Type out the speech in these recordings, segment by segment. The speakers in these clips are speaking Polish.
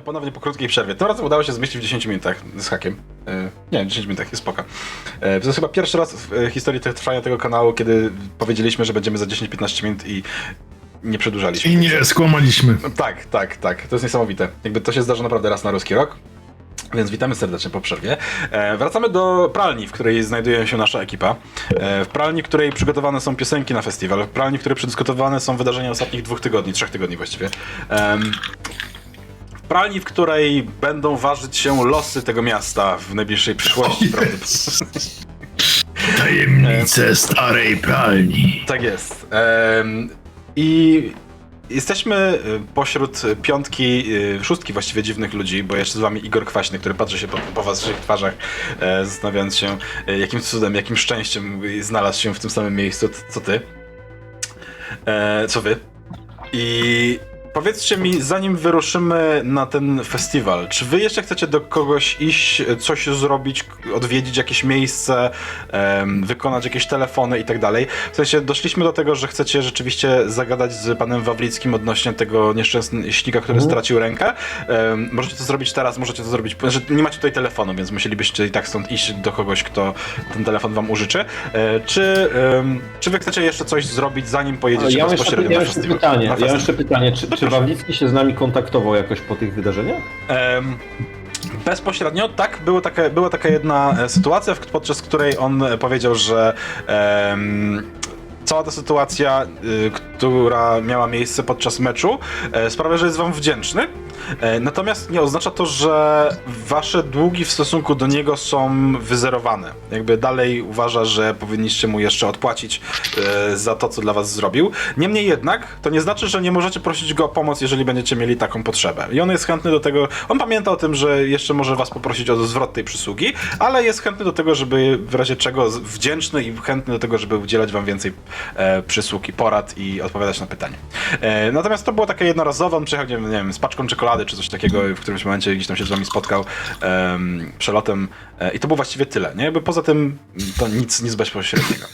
ponownie po krótkiej przerwie. Tym razem udało się zmieścić w 10 minutach z hakiem. E, nie, 10 minutach jest spoko. E, to jest chyba pierwszy raz w e, historii trwania tego kanału, kiedy powiedzieliśmy, że będziemy za 10-15 minut i nie przedłużaliśmy. I nie, skłamaliśmy. Tak, tak, tak. To jest niesamowite. Jakby to się zdarza naprawdę raz na ruski rok. Więc witamy serdecznie po przerwie. E, wracamy do pralni, w której znajduje się nasza ekipa. E, w pralni, w której przygotowane są piosenki na festiwal. W pralni, w której przedyskutowane są wydarzenia ostatnich dwóch tygodni, trzech tygodni właściwie. W pralni, w której będą ważyć się losy tego miasta w najbliższej przyszłości. Prawdopodobnie. Tajemnice starej pralni. Tak jest. Em, I jesteśmy y, pośród piątki, y, szóstki właściwie dziwnych ludzi, bo jeszcze z wami Igor Kwaśny, który patrzy się po, po waszych twarzach, e, zastanawiając się, e, jakim cudem, jakim szczęściem znalazł się w tym samym miejscu, co ty. E, co wy. I powiedzcie mi, zanim wyruszymy na ten festiwal, czy wy jeszcze chcecie do kogoś iść, coś zrobić, odwiedzić jakieś miejsce, em, wykonać jakieś telefony i tak dalej? W sensie doszliśmy do tego, że chcecie rzeczywiście zagadać z panem Wawlickim odnośnie tego nieszczęsnika, który stracił rękę. Em, możecie to zrobić teraz, możecie to zrobić, że nie macie tutaj telefonu, więc musielibyście i tak stąd iść do kogoś, kto ten telefon wam użyczy. E, czy, em, czy wy chcecie jeszcze coś zrobić, zanim pojedziecie Ja mam jeszcze, bezpośrednio ja na mam jeszcze festiwal? pytanie. Na Ja mam festiwal? jeszcze pytanie. Czy, czy Wawlicki się z nami kontaktował jakoś po tych wydarzeniach? Bezpośrednio, tak, było taka, była taka jedna e, sytuacja, w- podczas której on e, powiedział, że cała ta sytuacja, y, która miała miejsce podczas meczu, e, sprawia, że jest wam wdzięczny. E, natomiast nie oznacza to, że wasze długi w stosunku do niego są wyzerowane. Jakby dalej uważa, że powinniście mu jeszcze odpłacić e, za to, co dla was zrobił. Niemniej jednak, to nie znaczy, że nie możecie prosić go o pomoc, jeżeli będziecie mieli taką potrzebę. I on jest chętny do tego, on pamięta o tym, że jeszcze może was poprosić o zwrot tej przysługi, ale jest chętny do tego, żeby w razie czego wdzięczny i chętny do tego, żeby udzielać wam więcej e, przysług i porad i odpowiadać na pytania. E, natomiast to było takie jednorazowe, on przyjechał, nie wiem, z paczką czekolady czy coś takiego w którymś momencie gdzieś tam się z wami spotkał em, przelotem e, i to było właściwie tyle, nie? Jakby poza tym to nic, nic bezpośredniego.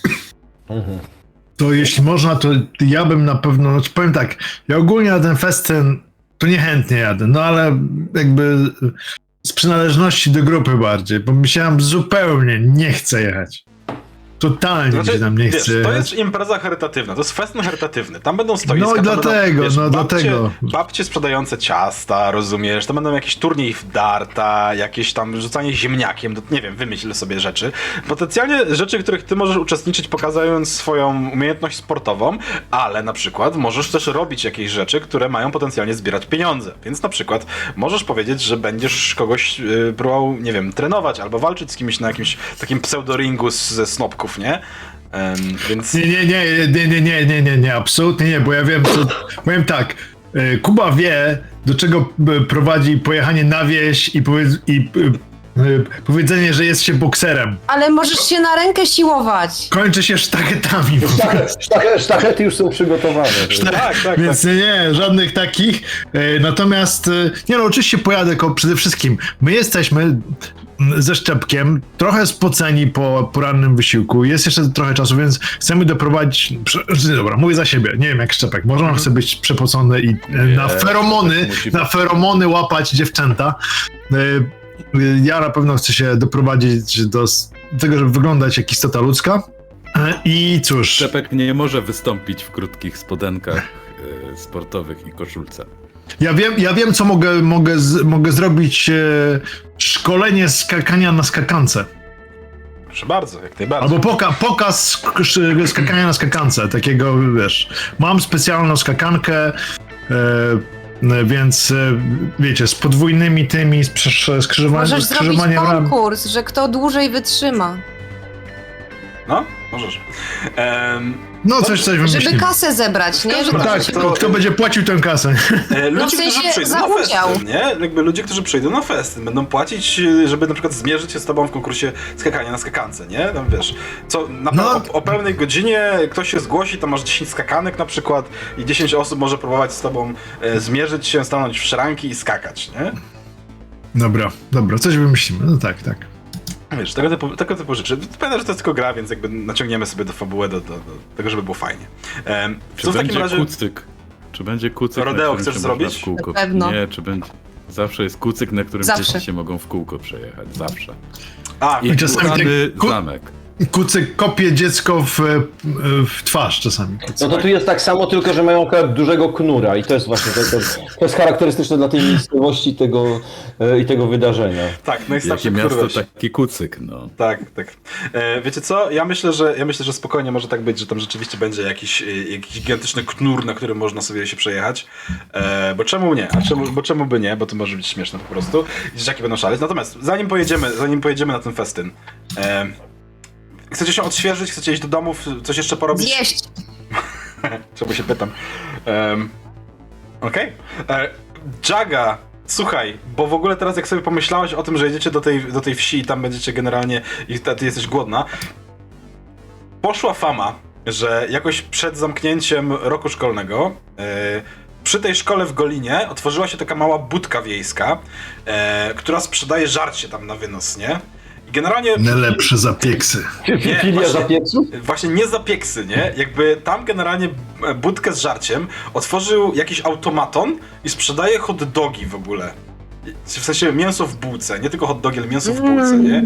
To jeśli można, to ja bym na pewno, znaczy powiem tak, ja ogólnie na ten festyn to niechętnie jadę, no ale jakby z przynależności do grupy bardziej, bo myślałem zupełnie nie chcę jechać. Totalnie mi się tam nie Znaczy, wiesz, chce to jest impreza charytatywna, to jest festyn charytatywny. Tam będą stoiska, No i dlatego, będą, no babcie, dlatego. Babcie sprzedające ciasta, rozumiesz? To będą jakieś turniej w darta, jakieś tam rzucanie ziemniakiem, no, nie wiem, wymyśl sobie rzeczy. Potencjalnie rzeczy, w których ty możesz uczestniczyć, pokazując swoją umiejętność sportową, ale na przykład możesz też robić jakieś rzeczy, które mają potencjalnie zbierać pieniądze. Więc na przykład możesz powiedzieć, że będziesz kogoś yy, próbował, nie wiem, trenować albo walczyć z kimś na jakimś takim pseudoringu z- ze snopków, nie? Em, więc... Nie, nie, nie, nie, nie, nie, nie, nie, nie, absolutnie nie, bo ja wiem, co, powiem tak, y, Kuba wie, do czego y, prowadzi pojechanie na wieś i, powiedz, i y, y, powiedzenie, że jest się bokserem. Ale możesz się na rękę siłować. Kończy się sztachetami. Sztachet, sztachet, sztachety już są przygotowane. Tak, tak, Więc nie, nie, żadnych takich. E, Natomiast, e, nie no, oczywiście pojadę, przede wszystkim my jesteśmy ze Szczepkiem trochę spoceni po porannym wysiłku. Jest jeszcze trochę czasu, więc chcemy doprowadzić. prze- Dobra, mówię za siebie. Nie wiem jak Szczepek. Może on chce być przepocony i e, na feromony, musi na feromony łapać dziewczęta. E, Ja na pewno chcę się doprowadzić do tego, żeby wyglądać jak istota ludzka. E, I cóż. Szczepek nie może wystąpić w krótkich spodenkach sportowych i koszulce. Ja wiem, ja wiem co mogę, mogę, z, mogę zrobić. E, szkolenie skakania na skakance. Proszę bardzo, jak najbardziej. Albo poka, pokaz skakania na skakance. Takiego, wiesz. Mam specjalną skakankę. E, e, więc e, wiecie, z podwójnymi tymi, skrzyżowaniem, Możesz zrobić konkurs, że kto dłużej wytrzyma. No, możesz. Em, No, coś, coś Żeby wymyślimy. kasę zebrać, nie? Że No to tak, się... kto, będzie płacił tę kasę? e, No ludzie, w sensie którzy przyjdą za na udział. festyn, nie? Jakby ludzie, którzy przyjdą na festyn, będą płacić, żeby na przykład zmierzyć się z tobą w konkursie skakania na skakance, nie? Tam wiesz, co na No. o, o pełnej godzinie ktoś się zgłosi, tam masz 10 skakanek na przykład i 10 osób może próbować z tobą e, zmierzyć się, stanąć w szranki i skakać, nie? Dobra, dobra, coś wymyślimy. No tak, tak. Wiesz, tego typu, tego typu rzeczy. Pamiętam, że to jest tylko gra, więc jakby naciągniemy sobie do fabułę do, do, do tego, żeby było fajnie. Czy co w będzie takim razie... kucyk? Czy będzie kucyk? Rodeo chcesz zrobić? W kółko? Na pewno. Nie, czy będzie... Zawsze jest kucyk, na którym Zawsze. dzieci się mogą w kółko przejechać. Zawsze. A, I czasami ku- zamek. Kucyk kopie dziecko w, e, w twarz czasami. No to tu jest tak samo, tylko że mają akurat dużego knura i to jest właśnie to, to, to jest charakterystyczne dla tej miejscowości tego, e, i tego wydarzenia. tak, najstarszy Jakie miasto, taki kucyk, no. Tak, tak. E, wiecie co? Ja myślę, że ja myślę, że spokojnie może tak być, że tam rzeczywiście będzie jakiś, jakiś gigantyczny knur, na którym można sobie się przejechać. E, bo czemu nie? A czemu, bo czemu by nie? Bo to może być śmieszne po prostu. I dzieciaki będą szaleć. Natomiast zanim pojedziemy, zanim pojedziemy na ten festyn, e, chcecie się odświeżyć, chcecie iść do domów, coś jeszcze porobić? Zjeść. Czemu się pytam? Um, Okej. Okay. Jaga, słuchaj, bo w ogóle teraz jak sobie pomyślałeś o tym, że jedziecie do tej, do tej wsi i tam będziecie generalnie i ta- ty jesteś głodna, poszła fama, że jakoś przed zamknięciem roku szkolnego e, przy tej szkole w Golinie otworzyła się taka mała budka wiejska, e, która sprzedaje żarcie tam na wynos, nie? Generalnie Najlepsze zapieksy. Filia właśnie- zapiecu? Właśnie nie zapieksy, nie? Jakby tam generalnie budkę z żarciem otworzył jakiś automaton i sprzedaje hot dogi w ogóle. W sensie mięso w bułce, nie tylko hot dogi, ale mięso w bułce, nie?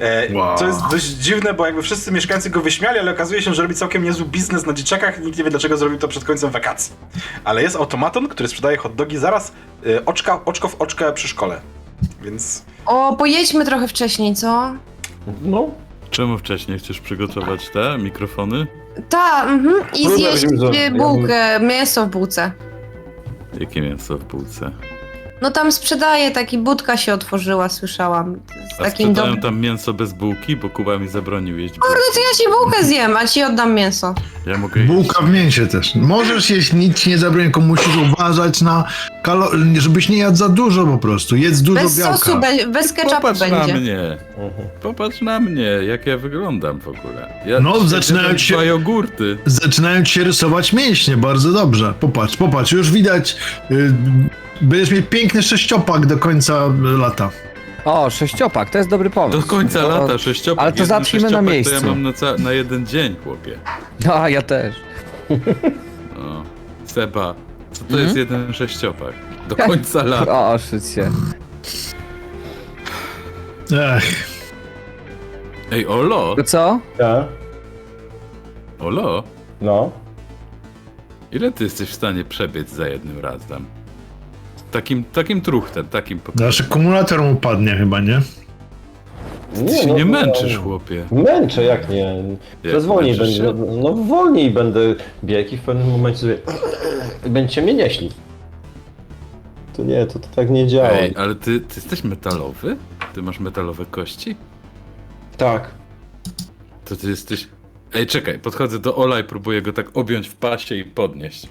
E, Wow. To jest dość dziwne, bo jakby wszyscy mieszkańcy go wyśmiali, ale okazuje się, że robi całkiem niezły biznes na dzieciakach i nikt nie wie dlaczego zrobił to przed końcem wakacji. Ale jest automaton, który sprzedaje hot dogi zaraz e, oczka, oczko w oczkę przy szkole. Więc O, pojedźmy trochę wcześniej, co? No. Czemu wcześniej chcesz przygotować te mikrofony? Ta, mhm. I zjeść y, bułkę, mięso w bułce. Jakie mięso w bułce? No tam sprzedaje, taki budka się otworzyła, słyszałam. Z A takim sprzedają dom... tam mięso bez bułki, bo Kuba mi zabronił jeść bułki. Kurde, to ja ci bułkę zjem, a ci oddam mięso. Ja mogę jeść. Bułka w mięsie też. Możesz jeść, nic ci nie zabroni, tylko musisz uważać na kalo... żebyś nie jadł za dużo po prostu. Jedz dużo Bez białka. sosu, be, bez ketchupu Popatrz na będzie. mnie. Popatrz na mnie, jak ja wyglądam w ogóle. Ja No, zaczynają ci się- Dwa jogurty. Zaczynają ci się rysować mięśnie, bardzo dobrze. Popatrz, popatrz, już widać. Y, będziesz mieć piękny sześciopak do końca lata. O, sześciopak, to jest dobry pomysł. Do końca To- lata sześciopak. Ale to Jeden zacznijmy na sześciopak miejscu. To ja mam na, ca- na jeden dzień, chłopie. No, a ja też. No. Seba, co to Mhm. jest jeden sześciopak? Do końca lata. O, się. Ech, Ej, Olo, To co? Ja? Olo, No. ile ty jesteś w stanie przebiec za jednym razem? Takim, takim truchtem, takim po nasz akumulator mu padnie chyba, nie? Ty się no, nie no, męczysz, chłopie. Męczę, jak nie. Teraz wolniej męczysz będę, no wolniej będę biegł i w pewnym momencie sobie będziecie mnie nieśli. To nie, to, to tak nie działa. Ej, ale ty, ty jesteś metalowy? Ty masz metalowe kości? Tak. To ty jesteś... Ej, czekaj, podchodzę do Ola i próbuję go tak objąć w pasie i podnieść.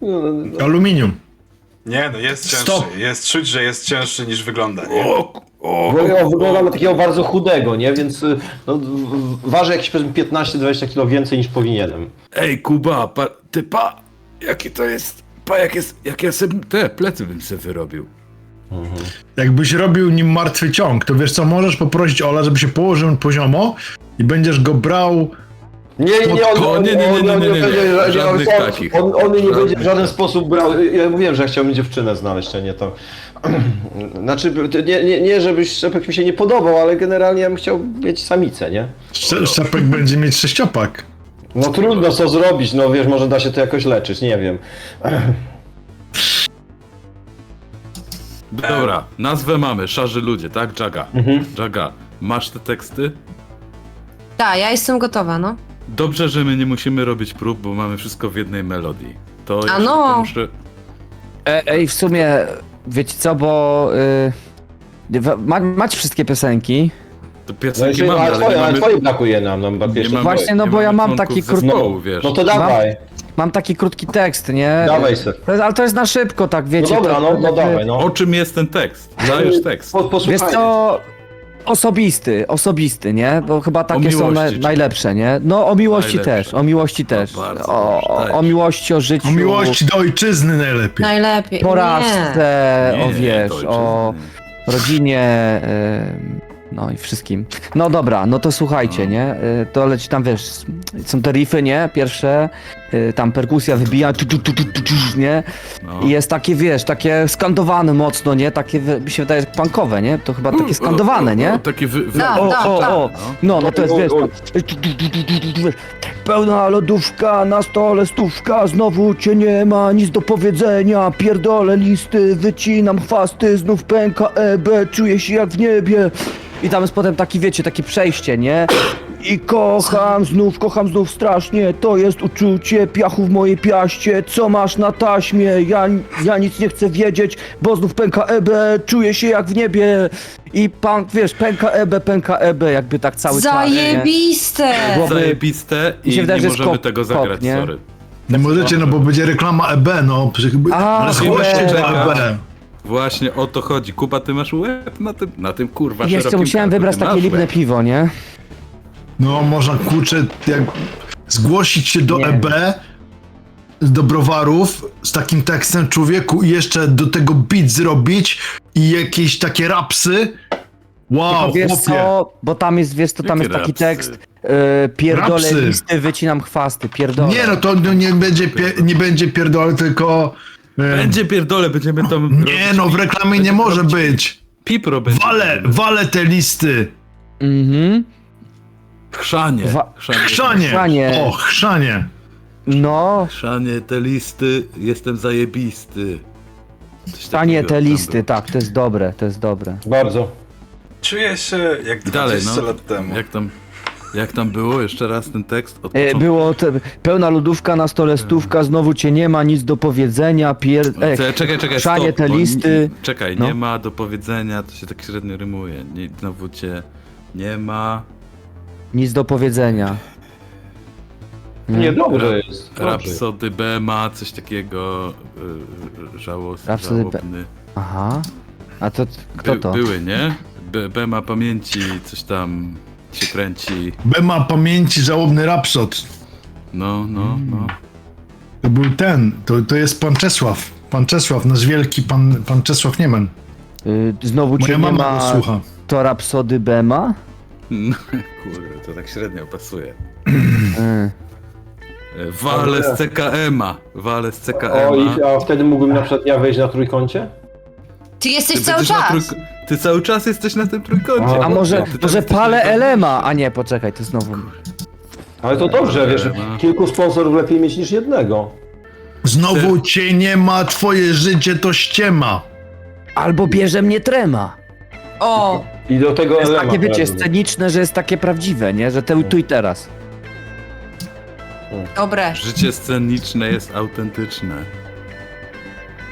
No, no, no. Aluminium. Nie, no jest cięższy. Stop. Jest czuć, że jest cięższy niż wygląda, nie? O, o, Bo ja wyglądam na takiego bardzo chudego, nie? Więc y, no, w- w- ważę jakieś powiedzmy 15-20 kilo więcej niż powinienem. Ej, Kuba, pa, ty pa, jaki to jest, pa, jak jest, jak ja sobie, te plecy bym sobie wyrobił. Jakbyś robił nim martwy ciąg, to wiesz co, możesz poprosić Ola, żeby się położył poziomo i będziesz go brał. Nie, nie, nie, on, on, nie, nie, nie, on, nie, on, nie, Żadnych on, takich. On, nie będzie w żaden sposób brał. Ja mówiłem, że ja chciałbym dziewczynę znaleźć, a nie to. Znaczy, nie, nie, nie żebyś Szczepek mi się nie podobał, ale generalnie ja bym chciał mieć samicę, nie? Sze- Szczepek będzie mieć sześciopak. No trudno co zrobić, no wiesz, może da się to jakoś leczyć, nie wiem. Dobra, nazwę mamy, szarzy ludzie, tak? Jaga. Mhm. Jaga, masz te teksty? Tak, ja jestem gotowa, no. Dobrze, że my nie musimy robić prób, bo mamy wszystko w jednej melodii. To A ja no. muszę... E, ej, w sumie, wiecie co, bo... Y, wa- ma, macie wszystkie piosenki. To No piosenki i mamy, ale ale nie twoje, ale mamy... twoje brakuje nam, nam brakuje Nie mamy. Właśnie, no nie bo ja mam członków taki krótki- zespołu, wiesz. No to dawaj, Mam taki krótki tekst, nie? dawaj se. To jest, ale to jest na szybko, tak No wiecie. dobra, to, no, no jakby- dawaj, no. O czym jest ten tekst? Dajesz tekst. Po, Wiesz posłuchaj. co, osobisty, osobisty, nie? Bo chyba takie są miłości, na, czy- najlepsze, nie? No o miłości Najlepsze. też, o miłości No, też. bardzo O, dobrze, o miłości, o życiu. O miłości do ojczyzny najlepiej. Najlepiej. Nie. porażce, Nie, o wiesz, to o ojczyzny. rodzinie, No i wszystkim. No dobra, no to słuchajcie, nie? Y, To leci tam, wiesz, są te riffy, nie? Pierwsze, tam perkusja wybija, tu, tu, tu, tu, tu, tu, nie? No. I jest takie, wiesz, takie skandowane mocno, nie? Takie, wy- mi się wydaje, punkowe, nie? To chyba takie skandowane, O, o, nie? Takie wy, wy... Tak, O, tak, o, tak. o, no, no to jest, wiesz, wiesz, pełna lodówka, na stole stówka, znowu cię nie ma, nic do powiedzenia, pierdolę listy, wycinam chwasty, znów pęka EB, czuję się jak w niebie. I tam jest potem taki, wiecie, takie przejście, nie? I kocham znów, kocham znów strasznie, to jest uczucie piachu w mojej piaście, co masz na taśmie, ja, ja nic nie chcę wiedzieć, bo znów pęka EB, czuję się jak w niebie. I pan, wiesz, pęka EB, pęka EB, jakby tak cały czas, nie? Zajebiste! Głowy- Zajebiste Mi i się wydaje, nie jest możemy kop- tego kop, zagrać, nie? sorry. Nie możecie, no bo będzie reklama EB, no. przecież- A, Ale zgłoście EB. EB. Właśnie o to chodzi. Kuba, ty masz łeb na tym, na tym kurwa Jeszcze szerokim musiałem karku, wybrać ty takie lipne łeb. piwo, nie? No, można kurczę, jak zgłosić się do Nie. EB, do browarów z takim tekstem człowieku i jeszcze do tego beat zrobić i jakieś takie rapsy. Wow, Tylko wiesz chłopie. co, bo tam jest, wiesz co, tam Jakie jest taki rapsy? tekst, yy, pierdolę Rapsy. listy, wycinam chwasty, pierdolę. Nie, no to no, nie będzie, pie, nie będzie pierdolę, tylko... e, Będzie pierdolę, będziemy tam... Nie no, w reklamie nie może być. Pipro będzie. Wale, wale te listy. Mhm, Chrzanie. Wa- Chrzanie. Chrzanie. Chrzanie. O, chrzanie. no, Chrzanie te listy, jestem zajebisty. Coś stanie takiego te tam listy, było. tak, to jest dobre, to jest dobre. Bardzo. Czuję się jak I dalej, 20 no. lat temu. Jak tam, jak tam było? Jeszcze raz ten tekst? Od E, początku. było te, pełna lodówka, na stole stówka, znowu cię nie ma, nic do powiedzenia, pier... E, Czekaj, czekaj, czekaj, chrzanie stop, te bo listy. Nie, czekaj, No. nie ma do powiedzenia, to się tak średnio rymuje. Nie, znowu cię nie ma. Nic do powiedzenia. Nie, dobrze jest. Dobrze. Rapsody B ma coś takiego yy, żałos, Rhapsody B. żałobny. Aha, a to kto By, to? Były, nie? B, B ma pamięci, coś tam się kręci. B ma pamięci żałobny rapsod. No, no, no. To był ten, to, to jest pan Czesław. Pan Czesław, nasz wielki pan, pan Czesław Niemen. Y, znowu cię Moja nie mama ma, go słucha. to rapsody Bema? No. Kurde, to tak średnio pasuje. Y. E, Wale z CKM-a. Wale z O, CKM-a. i, a wtedy mógłbym na przykład ja wejść na trójkącie? Ty jesteś Ty cały będziesz na czas. trójko- Ty cały czas jesteś na tym trójkącie. A A może, Ty tam może jesteś palę. Elema? A nie, poczekaj, to znowu. Ale to dobrze, wiesz, kilku sponsorów lepiej mieć niż jednego. Znowu cię nie ma, twoje życie to ściema. Albo bierze mnie trema. O, I do tego Jest Elema takie, wiecie, sceniczne, że jest takie prawdziwe, nie? Że te, tu i teraz. dobre. Życie sceniczne jest autentyczne.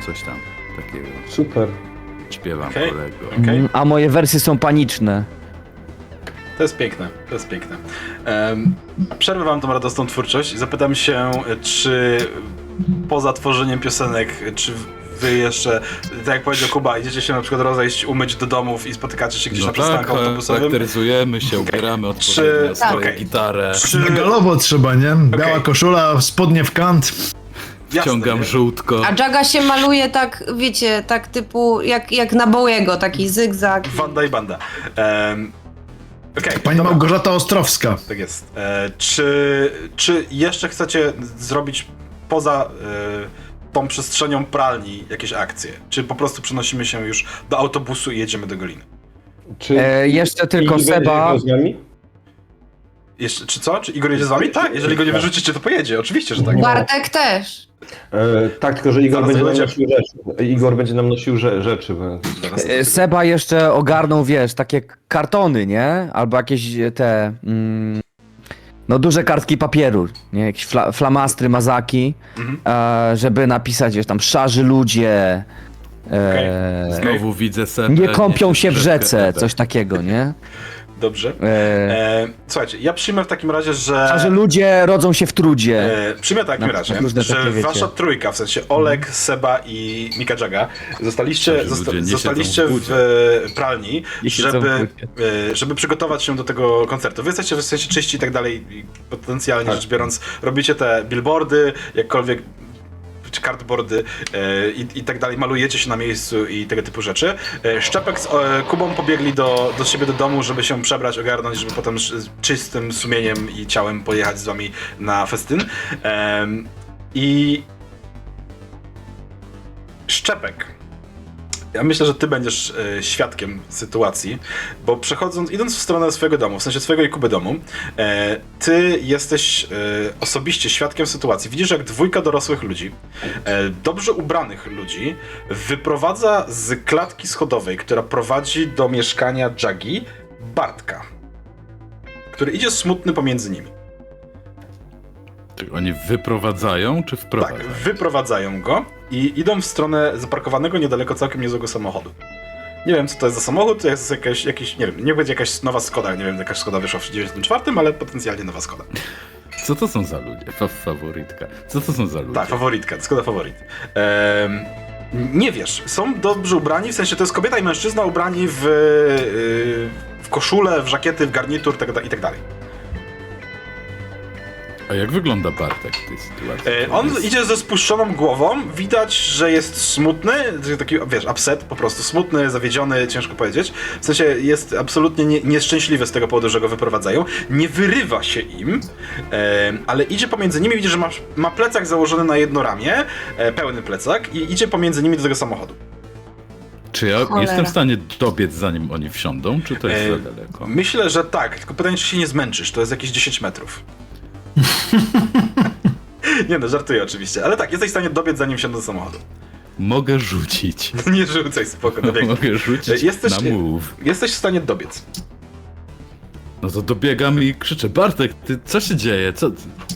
Coś tam takiego. Super. Śpiewam Okej. kolego. Okej. Mm, A moje wersje są paniczne. To jest piękne, to jest piękne. Przerwę wam tą radosną twórczość i zapytam się, czy poza tworzeniem piosenek, czy wy jeszcze, tak jak powiedział Kuba, idziecie się na przykład rozejść, umyć do domów i spotykacie się gdzieś No na tak, przystanku e, autobusowym? charakteryzujemy się, ubieramy odpowiednio Tak. swoje Okej. gitarę, Czy... Megalowo trzeba, nie? Biała Okej. koszula, spodnie w kant. Jasne, wciągam nie? żółtko. A Jaga się maluje tak, wiecie, tak typu, jak, jak na Bowiego, taki zygzak. Wanda i banda. Um, Okej, Pani dobra. Małgorzata Ostrowska. Tak jest. E, czy, czy jeszcze chcecie zrobić poza e, tą przestrzenią pralni jakieś akcje? Czy po prostu przenosimy się już do autobusu i jedziemy do Goliny? Czy E, jeszcze tylko i będzie Seba. z nami? Jeszcze, czy co? Czy Igor jedzie z wami? Tak, jeżeli go nie wyrzucicie, to pojedzie. Oczywiście, że tak. Bartek też. E, tak, tylko że Igor Zaraz będzie nam nosił rzeczy. Igor będzie nam nosił rze rzeczy. bo- E, Seba jeszcze ogarnął, wiesz, takie kartony, nie? Albo jakieś e, te. Mm, no duże kartki papieru, nie? Jakieś fla, flamastry, mazaki, Mhm. e, żeby napisać, wiesz, tam szarzy ludzie. E, Znowu widzę sobie. nie kąpią się w rzece, coś takiego, nie? Dobrze. E, E, słuchajcie, ja przyjmę w takim razie, że... szarzy ludzie rodzą się w trudzie. E, przyjmę w takim Na- razie, że wasza trójka, w sensie Olek, Seba i Mika Jaga, zostaliście, zosta zostaliście w w e, pralni, Nie w żeby, budzie. e, żeby przygotować się do tego koncertu. Wy jesteście w sensie czyści i tak dalej, i potencjalnie Tak. rzecz biorąc, robicie te billboardy, jakkolwiek czy cardboardy e, i, i tak dalej, malujecie się na miejscu i tego typu rzeczy. E, Szczepek z e, Kubą pobiegli do, do siebie do domu, żeby się przebrać, ogarnąć, żeby potem czystym sumieniem i ciałem pojechać z wami na festyn. I Szczepek. Ja myślę, że ty będziesz e, świadkiem sytuacji, bo przechodząc, idąc w stronę swojego domu, w sensie swojego i Kuby domu, e, ty jesteś e, osobiście świadkiem sytuacji. Widzisz, jak dwójka dorosłych ludzi, e, dobrze ubranych ludzi, wyprowadza z klatki schodowej, która prowadzi do mieszkania Jagi, Bartka, który idzie smutny pomiędzy nimi. Czy oni wyprowadzają, czy Tak, wprowadzają? wyprowadzają go i idą w stronę zaparkowanego niedaleko całkiem niezłego samochodu. Nie wiem, co to jest za samochód, to jest jakaś, jakiś, nie wiem, nie będzie jakaś nowa Skoda, nie wiem, jakaś Skoda wyszła w 94, ale potencjalnie nowa Skoda. Co to są za ludzie? Fa faworytka. Co to są za ludzie? Tak, faworytka, Skoda faworyt. Ehm, nie wiesz, są dobrze ubrani, w sensie to jest kobieta i mężczyzna ubrani w, yy, w koszulę, w żakiety, w garnitur tak, i tak. A jak wygląda Bartek w tej sytuacji? E, on Jest- idzie ze spuszczoną głową, widać, że jest smutny, taki, wiesz, upset, po prostu smutny, zawiedziony, ciężko powiedzieć. W sensie jest absolutnie nie, nieszczęśliwy z tego powodu, że go wyprowadzają. Nie wyrywa się im, e, ale idzie pomiędzy nimi, widzi, że ma, ma plecak założony na jedno ramię, e, pełny plecak i idzie pomiędzy nimi do tego samochodu. Czy ja Cholera. jestem w stanie dobiec zanim oni wsiądą, czy to jest E, za daleko? Myślę, że tak, tylko pytanie, czy się nie zmęczysz, to jest jakieś 10 metrów. nie no, żartuję oczywiście, ale tak, jesteś w stanie dobiec zanim wsiądą do samochodu. Mogę rzucić. Nie rzucaj, spoko, dobiegnie. Mogę rzucić Jesteś- na move. Jesteś w stanie dobiec. No to dobiegam i krzyczę, Bartek, ty, co się dzieje? Co,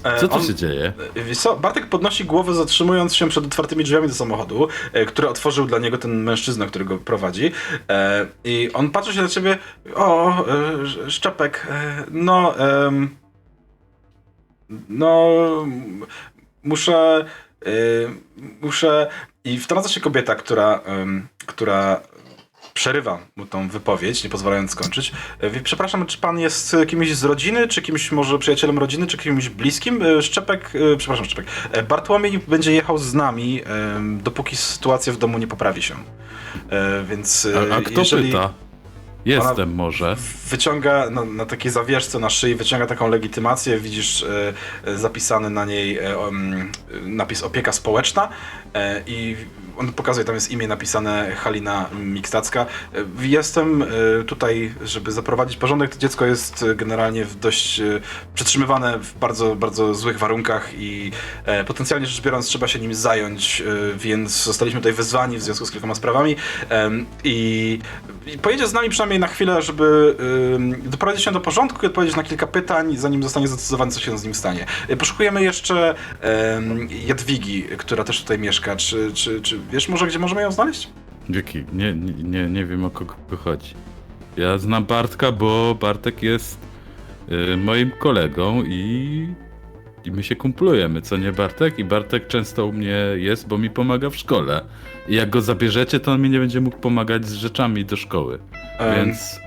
E, co tu on- się dzieje? Co, Bartek podnosi głowę, zatrzymując się przed otwartymi drzwiami do samochodu, e, które otworzył dla niego ten mężczyzna, który go prowadzi. E, I on patrzy się na ciebie. O, e, Sz- Szczepek, e, no. em, no. Muszę. e, muszę. I wtrąca się kobieta, która. em, która przerywa mu tą wypowiedź, nie pozwalając skończyć. Wie- Przepraszam, czy pan jest kimś z rodziny, czy kimś może przyjacielem rodziny, czy kimś bliskim? E, Szczepek, e, przepraszam, Szczepek. Bartłomiej będzie jechał z nami, dopóki sytuacja w domu nie poprawi się. Więc A, a kto jeżeli pyta? Jestem może. wyciąga na, na takiej zawieszce na szyi, wyciąga taką legitymację, widzisz e, zapisany na niej um, napis opieka społeczna i on pokazuje, tam jest imię napisane Halina Mikstacka. E, Jestem e, tutaj, żeby zaprowadzić porządek. To dziecko jest e, generalnie w dość e, przetrzymywane w bardzo, bardzo złych warunkach i e, potencjalnie rzecz biorąc trzeba się nim zająć, e, więc zostaliśmy tutaj wezwani w związku z kilkoma sprawami i, pojedzie z nami przynajmniej na chwilę, żeby doprowadzić się do porządku i odpowiedzieć na kilka pytań, zanim zostanie zdecydowane, co się z nim stanie. Poszukujemy jeszcze Jadwigi, która też tutaj mieszka. Czy, czy, czy wiesz może, gdzie możemy ją znaleźć? Dzięki, nie, nie, nie, nie wiem o kogo chodzi. Ja znam Bartka, bo Bartek jest y, moim kolegą i, i my się kumplujemy, co nie Bartek? I Bartek często u mnie jest, bo mi pomaga w szkole. I jak go zabierzecie, to on mi nie będzie mógł pomagać z rzeczami do szkoły. Em, Więc,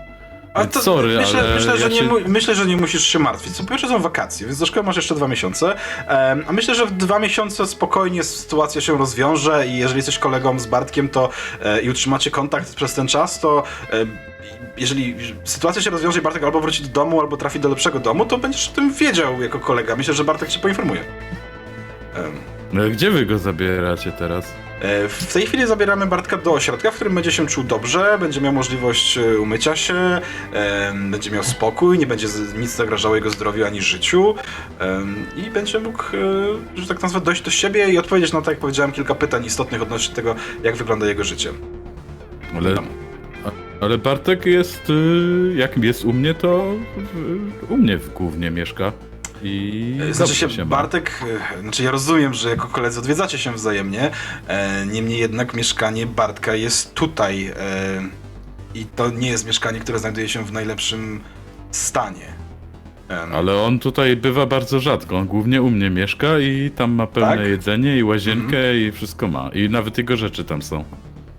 A to sorry, myślę, ale myślę, że ja nie, się... mu, myślę, że nie musisz się martwić. Co pierwsze są wakacje, więc do szkoły masz jeszcze dwa miesiące. Em, a myślę, że w dwa miesiące spokojnie sytuacja się rozwiąże i jeżeli jesteś kolegą z Bartkiem to e, i utrzymacie kontakt przez ten czas, to e, jeżeli sytuacja się rozwiąże i Bartek albo wróci do domu, albo trafi do lepszego domu, to będziesz o tym wiedział jako kolega. Myślę, że Bartek cię poinformuje. Em, No, Gdzie wy go zabieracie teraz? E, W tej chwili zabieramy Bartka do ośrodka, w którym będzie się czuł dobrze, będzie miał możliwość e, umycia się, e, będzie miał spokój, nie będzie nic zagrażało jego zdrowiu ani życiu i będzie mógł, że tak nazwę, dojść do siebie i odpowiedzieć na, tak jak powiedziałem, kilka pytań istotnych odnośnie tego, jak wygląda jego życie. Ale, ale Bartek jest, y, jak jest u mnie, to u mnie w głównie mieszka. I E, Znaczy się, ma. Bartek, e, znaczy ja rozumiem, że jako koledzy odwiedzacie się wzajemnie, e, niemniej jednak mieszkanie Bartka jest tutaj e, i to nie jest mieszkanie, które znajduje się w najlepszym stanie. Ale on tutaj bywa bardzo rzadko. On głównie u mnie mieszka i tam ma pełne Tak? jedzenie i łazienkę i wszystko ma. I nawet jego rzeczy tam są.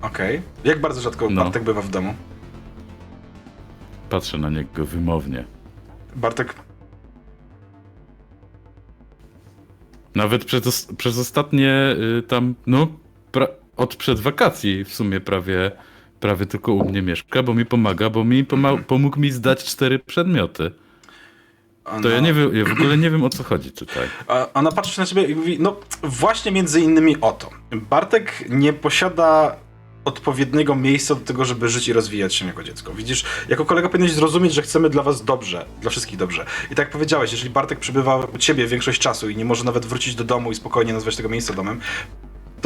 Okej. Jak bardzo rzadko No. Bartek bywa w domu? Patrzę na niego wymownie. Bartek, Nawet przez, przez ostatnie y, tam, no, pra- od przed wakacji w sumie prawie, prawie tylko u mnie mieszka, bo mi pomaga, bo mi poma- pomógł mi zdać cztery przedmioty. To ja nie wiem, ja w ogóle nie wiem o co chodzi tutaj. A ona patrzy na ciebie i mówi, no właśnie między innymi o to. Bartek nie posiada odpowiedniego miejsca do tego, żeby żyć i rozwijać się jako dziecko. Widzisz, jako kolega powinieneś zrozumieć, że chcemy dla was dobrze, dla wszystkich dobrze. I tak jak powiedziałeś, jeżeli Bartek przebywa u ciebie większość czasu i nie może nawet wrócić do domu i spokojnie nazwać tego miejsca domem,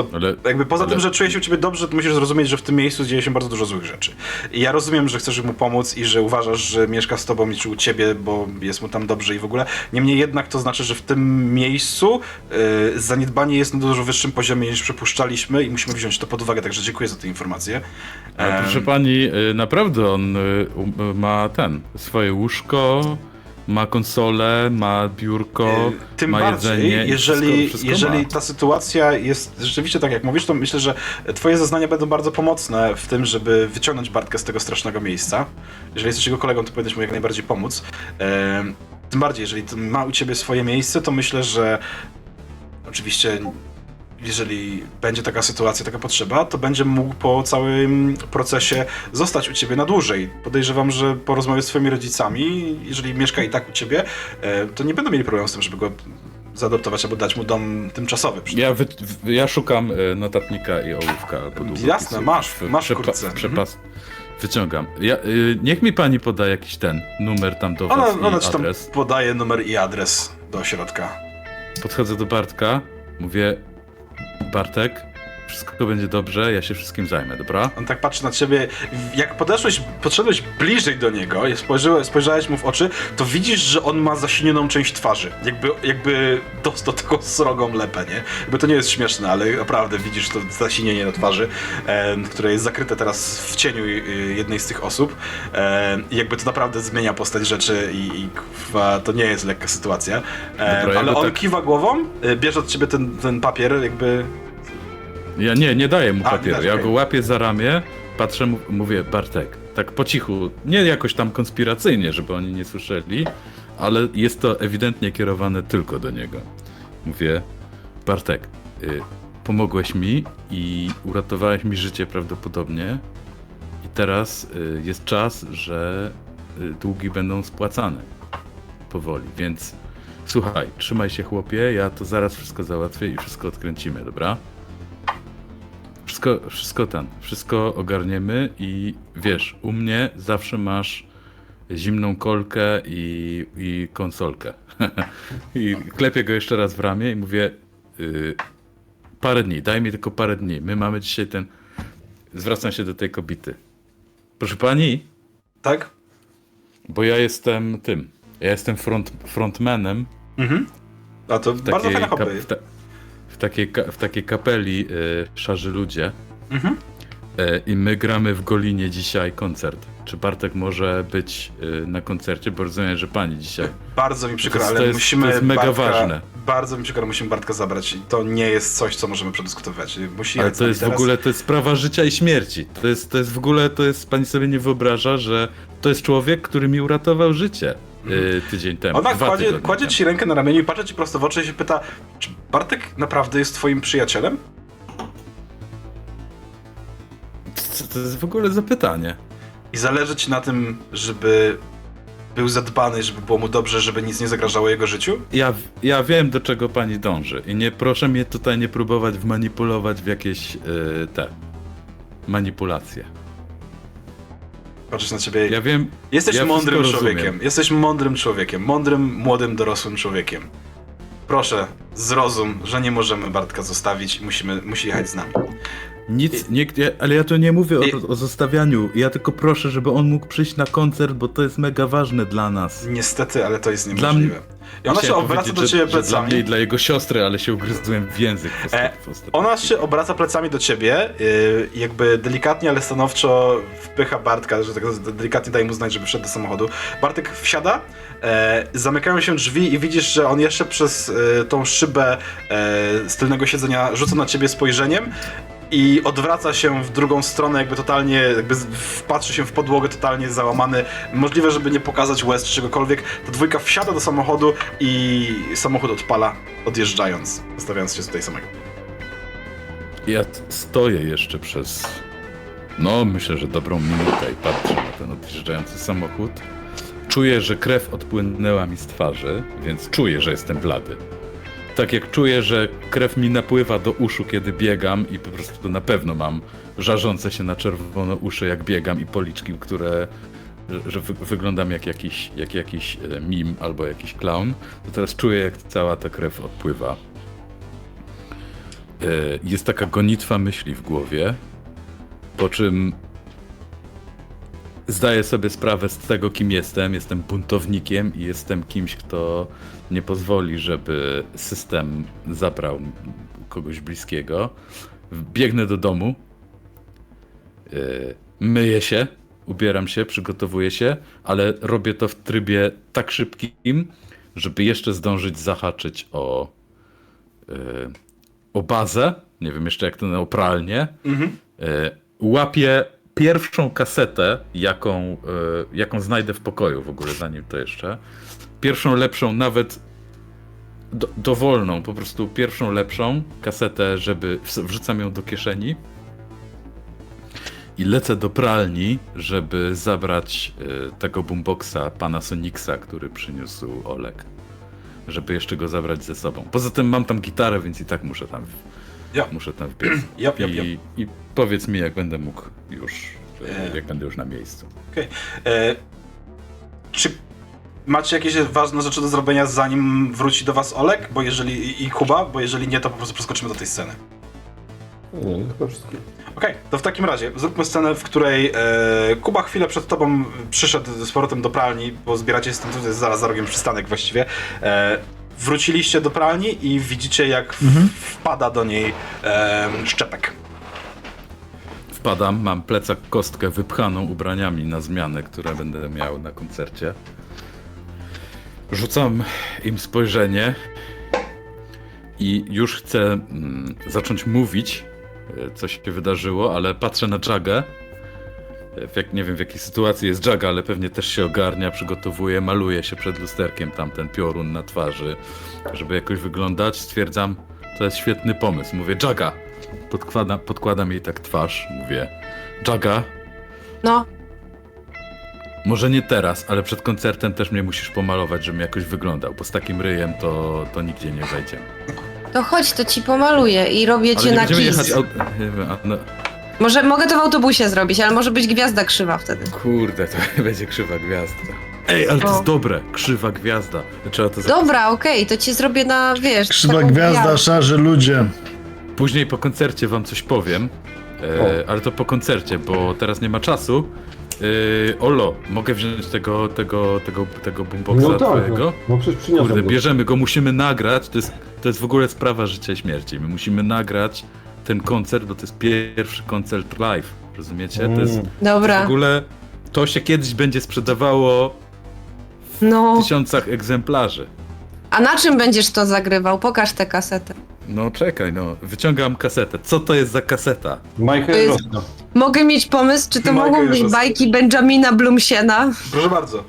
to Ale jakby poza ale- tym, że czuje się u ciebie dobrze, to musisz zrozumieć, że w tym miejscu dzieje się bardzo dużo złych rzeczy. I ja rozumiem, że chcesz mu pomóc i że uważasz, że mieszka z tobą i czy u ciebie, bo jest mu tam dobrze i w ogóle. Niemniej jednak to znaczy, że w tym miejscu y, zaniedbanie jest na dużo wyższym poziomie niż przypuszczaliśmy i musimy wziąć to pod uwagę, także dziękuję za tę informację. Ale proszę pani, y, naprawdę on y, um, ma ten, swoje łóżko, ma konsolę, ma biurko, Y, Tym ma bardziej, jedzenie. jeżeli, wszystko, wszystko jeżeli ma. ta sytuacja jest rzeczywiście tak, jak mówisz, to myślę, że twoje zeznania będą bardzo pomocne w tym, żeby wyciągnąć Bartka z tego strasznego miejsca. Jeżeli jesteś jego kolegą, to powinieneś mu jak najbardziej pomóc. Tym bardziej, jeżeli ma u ciebie swoje miejsce, to myślę, że oczywiście jeżeli będzie taka sytuacja, taka potrzeba, to będzie mógł po całym procesie zostać u ciebie na dłużej. Podejrzewam, że po rozmowie z twoimi rodzicami, jeżeli mieszka i tak u ciebie, e, to nie będą mieli problemu z tym, żeby go zaadoptować albo dać mu dom tymczasowy. Ja, wy, ja szukam y, notatnika i ołówka. Jasne, masz, masz w kurtce. Przepas. Wyciągam. Ja, y, niech mi pani poda jakiś ten numer tam do Ona, was ona ci tam adres. podaje numer i adres do ośrodka. Podchodzę do Bartka, mówię Bartek, wszystko będzie dobrze, ja się wszystkim zajmę, dobra? On tak patrzy na ciebie. Jak podeszłeś, podszedłeś bliżej do niego i spojrzałeś, spojrzałeś mu w oczy, to widzisz, że on ma zasilnioną część twarzy. Jakby, jakby dostał taką srogą lepę, nie? Jakby to nie jest śmieszne, ale naprawdę widzisz to zasinienie na twarzy, e, które jest zakryte teraz w cieniu e, jednej z tych osób. E, I jakby to naprawdę zmienia postać rzeczy i, i kurwa, to nie jest lekka sytuacja. E, Dobra, ale on tak- kiwa głową, e, bierze od ciebie ten, ten papier, jakby Ja nie, nie daję mu A, papieru, widać, ja okej. go łapię za ramię, patrzę, mu- mówię Bartek, tak po cichu, nie jakoś tam konspiracyjnie, żeby oni nie słyszeli, ale jest to ewidentnie kierowane tylko do niego. Mówię, Bartek, y, pomogłeś mi i uratowałeś mi życie prawdopodobnie i teraz y, jest czas, że y, długi będą spłacane powoli, więc słuchaj, trzymaj się chłopie, ja to zaraz wszystko załatwię i wszystko odkręcimy, dobra? Wszystko, wszystko ten, wszystko ogarniemy i wiesz, u mnie zawsze masz zimną kolkę i, i konsolkę. I klepię go jeszcze raz w ramię i mówię y, parę dni, daj mi tylko parę dni. My mamy dzisiaj ten... Zwracam się do tej kobiety. Proszę pani, tak? bo ja jestem tym, ja jestem front, frontmanem Mhm. A to bardzo fajna kap, w, ta, takiej, w takiej kapeli y, Szarzy Ludzie. Mhm. E, I my gramy w Golinie dzisiaj koncert. Czy Bartek może być y, na koncercie? Bo rozumiem, że pani dzisiaj. Bardzo mi przykro, To jest- ale jest- musimy. to jest mega Bartka, ważne. Bardzo mi przykro, musimy Bartka zabrać i to nie jest coś, co możemy przedyskutować. Musi Ale to jest w teraz. ogóle, to jest sprawa życia i śmierci. To jest, to jest w ogóle, to jest, pani sobie nie wyobraża, że to jest człowiek, który mi uratował życie y, tydzień temu. Ona kładzie, kładzie ci rękę na ramieniu i patrzy ci prosto w oczy i się pyta, czy Bartek naprawdę jest twoim przyjacielem? Co to jest w ogóle za pytanie? I zależy ci na tym, żeby był zadbany, żeby było mu dobrze, żeby nic nie zagrażało jego życiu? Ja, ja wiem, do czego pani dąży i nie proszę mnie tutaj nie próbować wmanipulować w jakieś y, te manipulacje. Patrzysz na ciebie. Ja wiem. Jesteś ja mądrym człowiekiem. rozumiem. Jesteś mądrym człowiekiem. Mądrym, młodym, dorosłym człowiekiem. Proszę, zrozum, że nie możemy Bartka zostawić i musimy, musi jechać z nami. Nic, nie, ale ja tu nie mówię o, o zostawianiu. Ja tylko proszę, żeby on mógł przyjść na koncert, bo to jest mega ważne dla nas. Niestety, ale to jest Dla niemożliwe. I ona się obraca do ciebie że dla plecami. mnie i dla jego siostry, ale się ugryzłem w język. E, Ona się obraca plecami do ciebie, yy, jakby delikatnie, ale stanowczo wpycha Bartka, że tak delikatnie daje mu znać, żeby wszedł do samochodu. Bartek wsiada, e, zamykają się drzwi i widzisz, że on jeszcze przez e, tą szybę e, z tylnego siedzenia rzuca na ciebie spojrzeniem i odwraca się w drugą stronę, jakby totalnie, jakby wpatrzy się w podłogę, totalnie załamany. Możliwe, żeby nie pokazać łez czegokolwiek. Ta dwójka wsiada do samochodu i samochód odpala, odjeżdżając, zostawiając się tutaj samego. Ja stoję jeszcze przez. No, myślę, że dobrą minutę i patrzę na ten odjeżdżający samochód. Czuję, że krew odpłynęła mi z twarzy, więc czuję, że jestem blady. Tak jak czuję, że krew mi napływa do uszu, kiedy biegam i po prostu na pewno mam żarzące się na czerwono uszy, jak biegam i policzki, które że- że wy, wyglądam jak jakiś, jak jakiś e, mim albo jakiś clown, to teraz czuję, jak cała ta krew odpływa. E, Jest taka gonitwa myśli w głowie, po czym zdaję sobie sprawę z tego, kim jestem. Jestem buntownikiem i jestem kimś, kto nie pozwoli, żeby system zabrał kogoś bliskiego. Biegnę do domu, e, myję się, ubieram się, przygotowuję się, ale robię to w trybie tak szybkim, żeby jeszcze zdążyć zahaczyć o, e, o bazę. Nie wiem jeszcze jak to na pralnię. E, Łapię pierwszą kasetę, jaką, e, jaką znajdę w pokoju w ogóle, zanim to jeszcze. Pierwszą lepszą, nawet do, dowolną, po prostu pierwszą lepszą kasetę, żeby wrzucam ją do kieszeni i lecę do pralni, żeby zabrać e, tego boomboxa pana Sonicsa, który przyniósł Olek. Żeby jeszcze go zabrać ze sobą. Poza tym mam tam gitarę, więc i tak muszę tam, Ja. muszę tam wbiec. Jap, jap. I, I powiedz mi, jak będę mógł już, E. jak będę już na miejscu. Okej. E, Czy macie jakieś ważne rzeczy do zrobienia, zanim wróci do was Olek? Bo jeżeli i- Kuba, bo jeżeli nie, to po prostu przeskoczymy do tej sceny. Nie, chyba wszystkie. Okej, to w takim razie zróbmy scenę, w której e, Kuba chwilę przed tobą przyszedł z powrotem do pralni, bo zbieracie się tam tutaj zaraz za rogiem przystanek właściwie. E, wróciliście do pralni i widzicie jak w, wpada do niej e, szczepek. Wpadam, mam plecak kostkę wypchaną ubraniami na zmianę, które będę miał na koncercie. Rzucam im spojrzenie i już chcę mm, zacząć mówić, e, co się wydarzyło, ale patrzę na Jagę. W jak, nie wiem w jakiej sytuacji jest Jaga, ale pewnie też się ogarnia, przygotowuje, maluje się przed lusterkiem tam ten piorun na twarzy, żeby jakoś wyglądać. Stwierdzam, to jest świetny pomysł. Mówię, Jaga! Podkładam, podkładam jej tak twarz, mówię, Jaga, No, może nie teraz, ale przed koncertem też mnie musisz pomalować, żebym jakoś wyglądał, bo z takim ryjem to, to nigdzie nie wejdziemy. to chodź, to ci pomaluję i robię Ale cię nie na będziemy jechać... Nie wiem, a no, Może mogę to w autobusie zrobić, ale może być gwiazda krzywa wtedy. kurde, to będzie krzywa gwiazda. Ej, ale to O. jest dobre, krzywa gwiazda. Trzeba to Dobra, okej, to ci zrobię na, wiesz... Krzywa taką gwiazda, gwiazdę. szarzy ludzie. Później po koncercie wam coś powiem, e, ale to po koncercie, bo teraz nie ma czasu. E, Olo, mogę wziąć tego, tego, tego, tego boomboxa No tak, twojego? no, no przecież przyniosłem Kurde, go. bierzemy go, musimy nagrać. To jest, to jest w ogóle sprawa życia i śmierci. My musimy nagrać ten koncert, bo to jest pierwszy koncert live. Rozumiecie? To jest Mm. w Dobra, ogóle. To się kiedyś będzie sprzedawało w no. tysiącach egzemplarzy. A na czym będziesz to zagrywał? Pokaż tę kasetę. No czekaj, no. Wyciągam kasetę. Co to jest za kaseta? Michael jest-. Mogę mieć pomysł, czy to Michael mogą być bajki Benjamina Blumsiena? Proszę bardzo.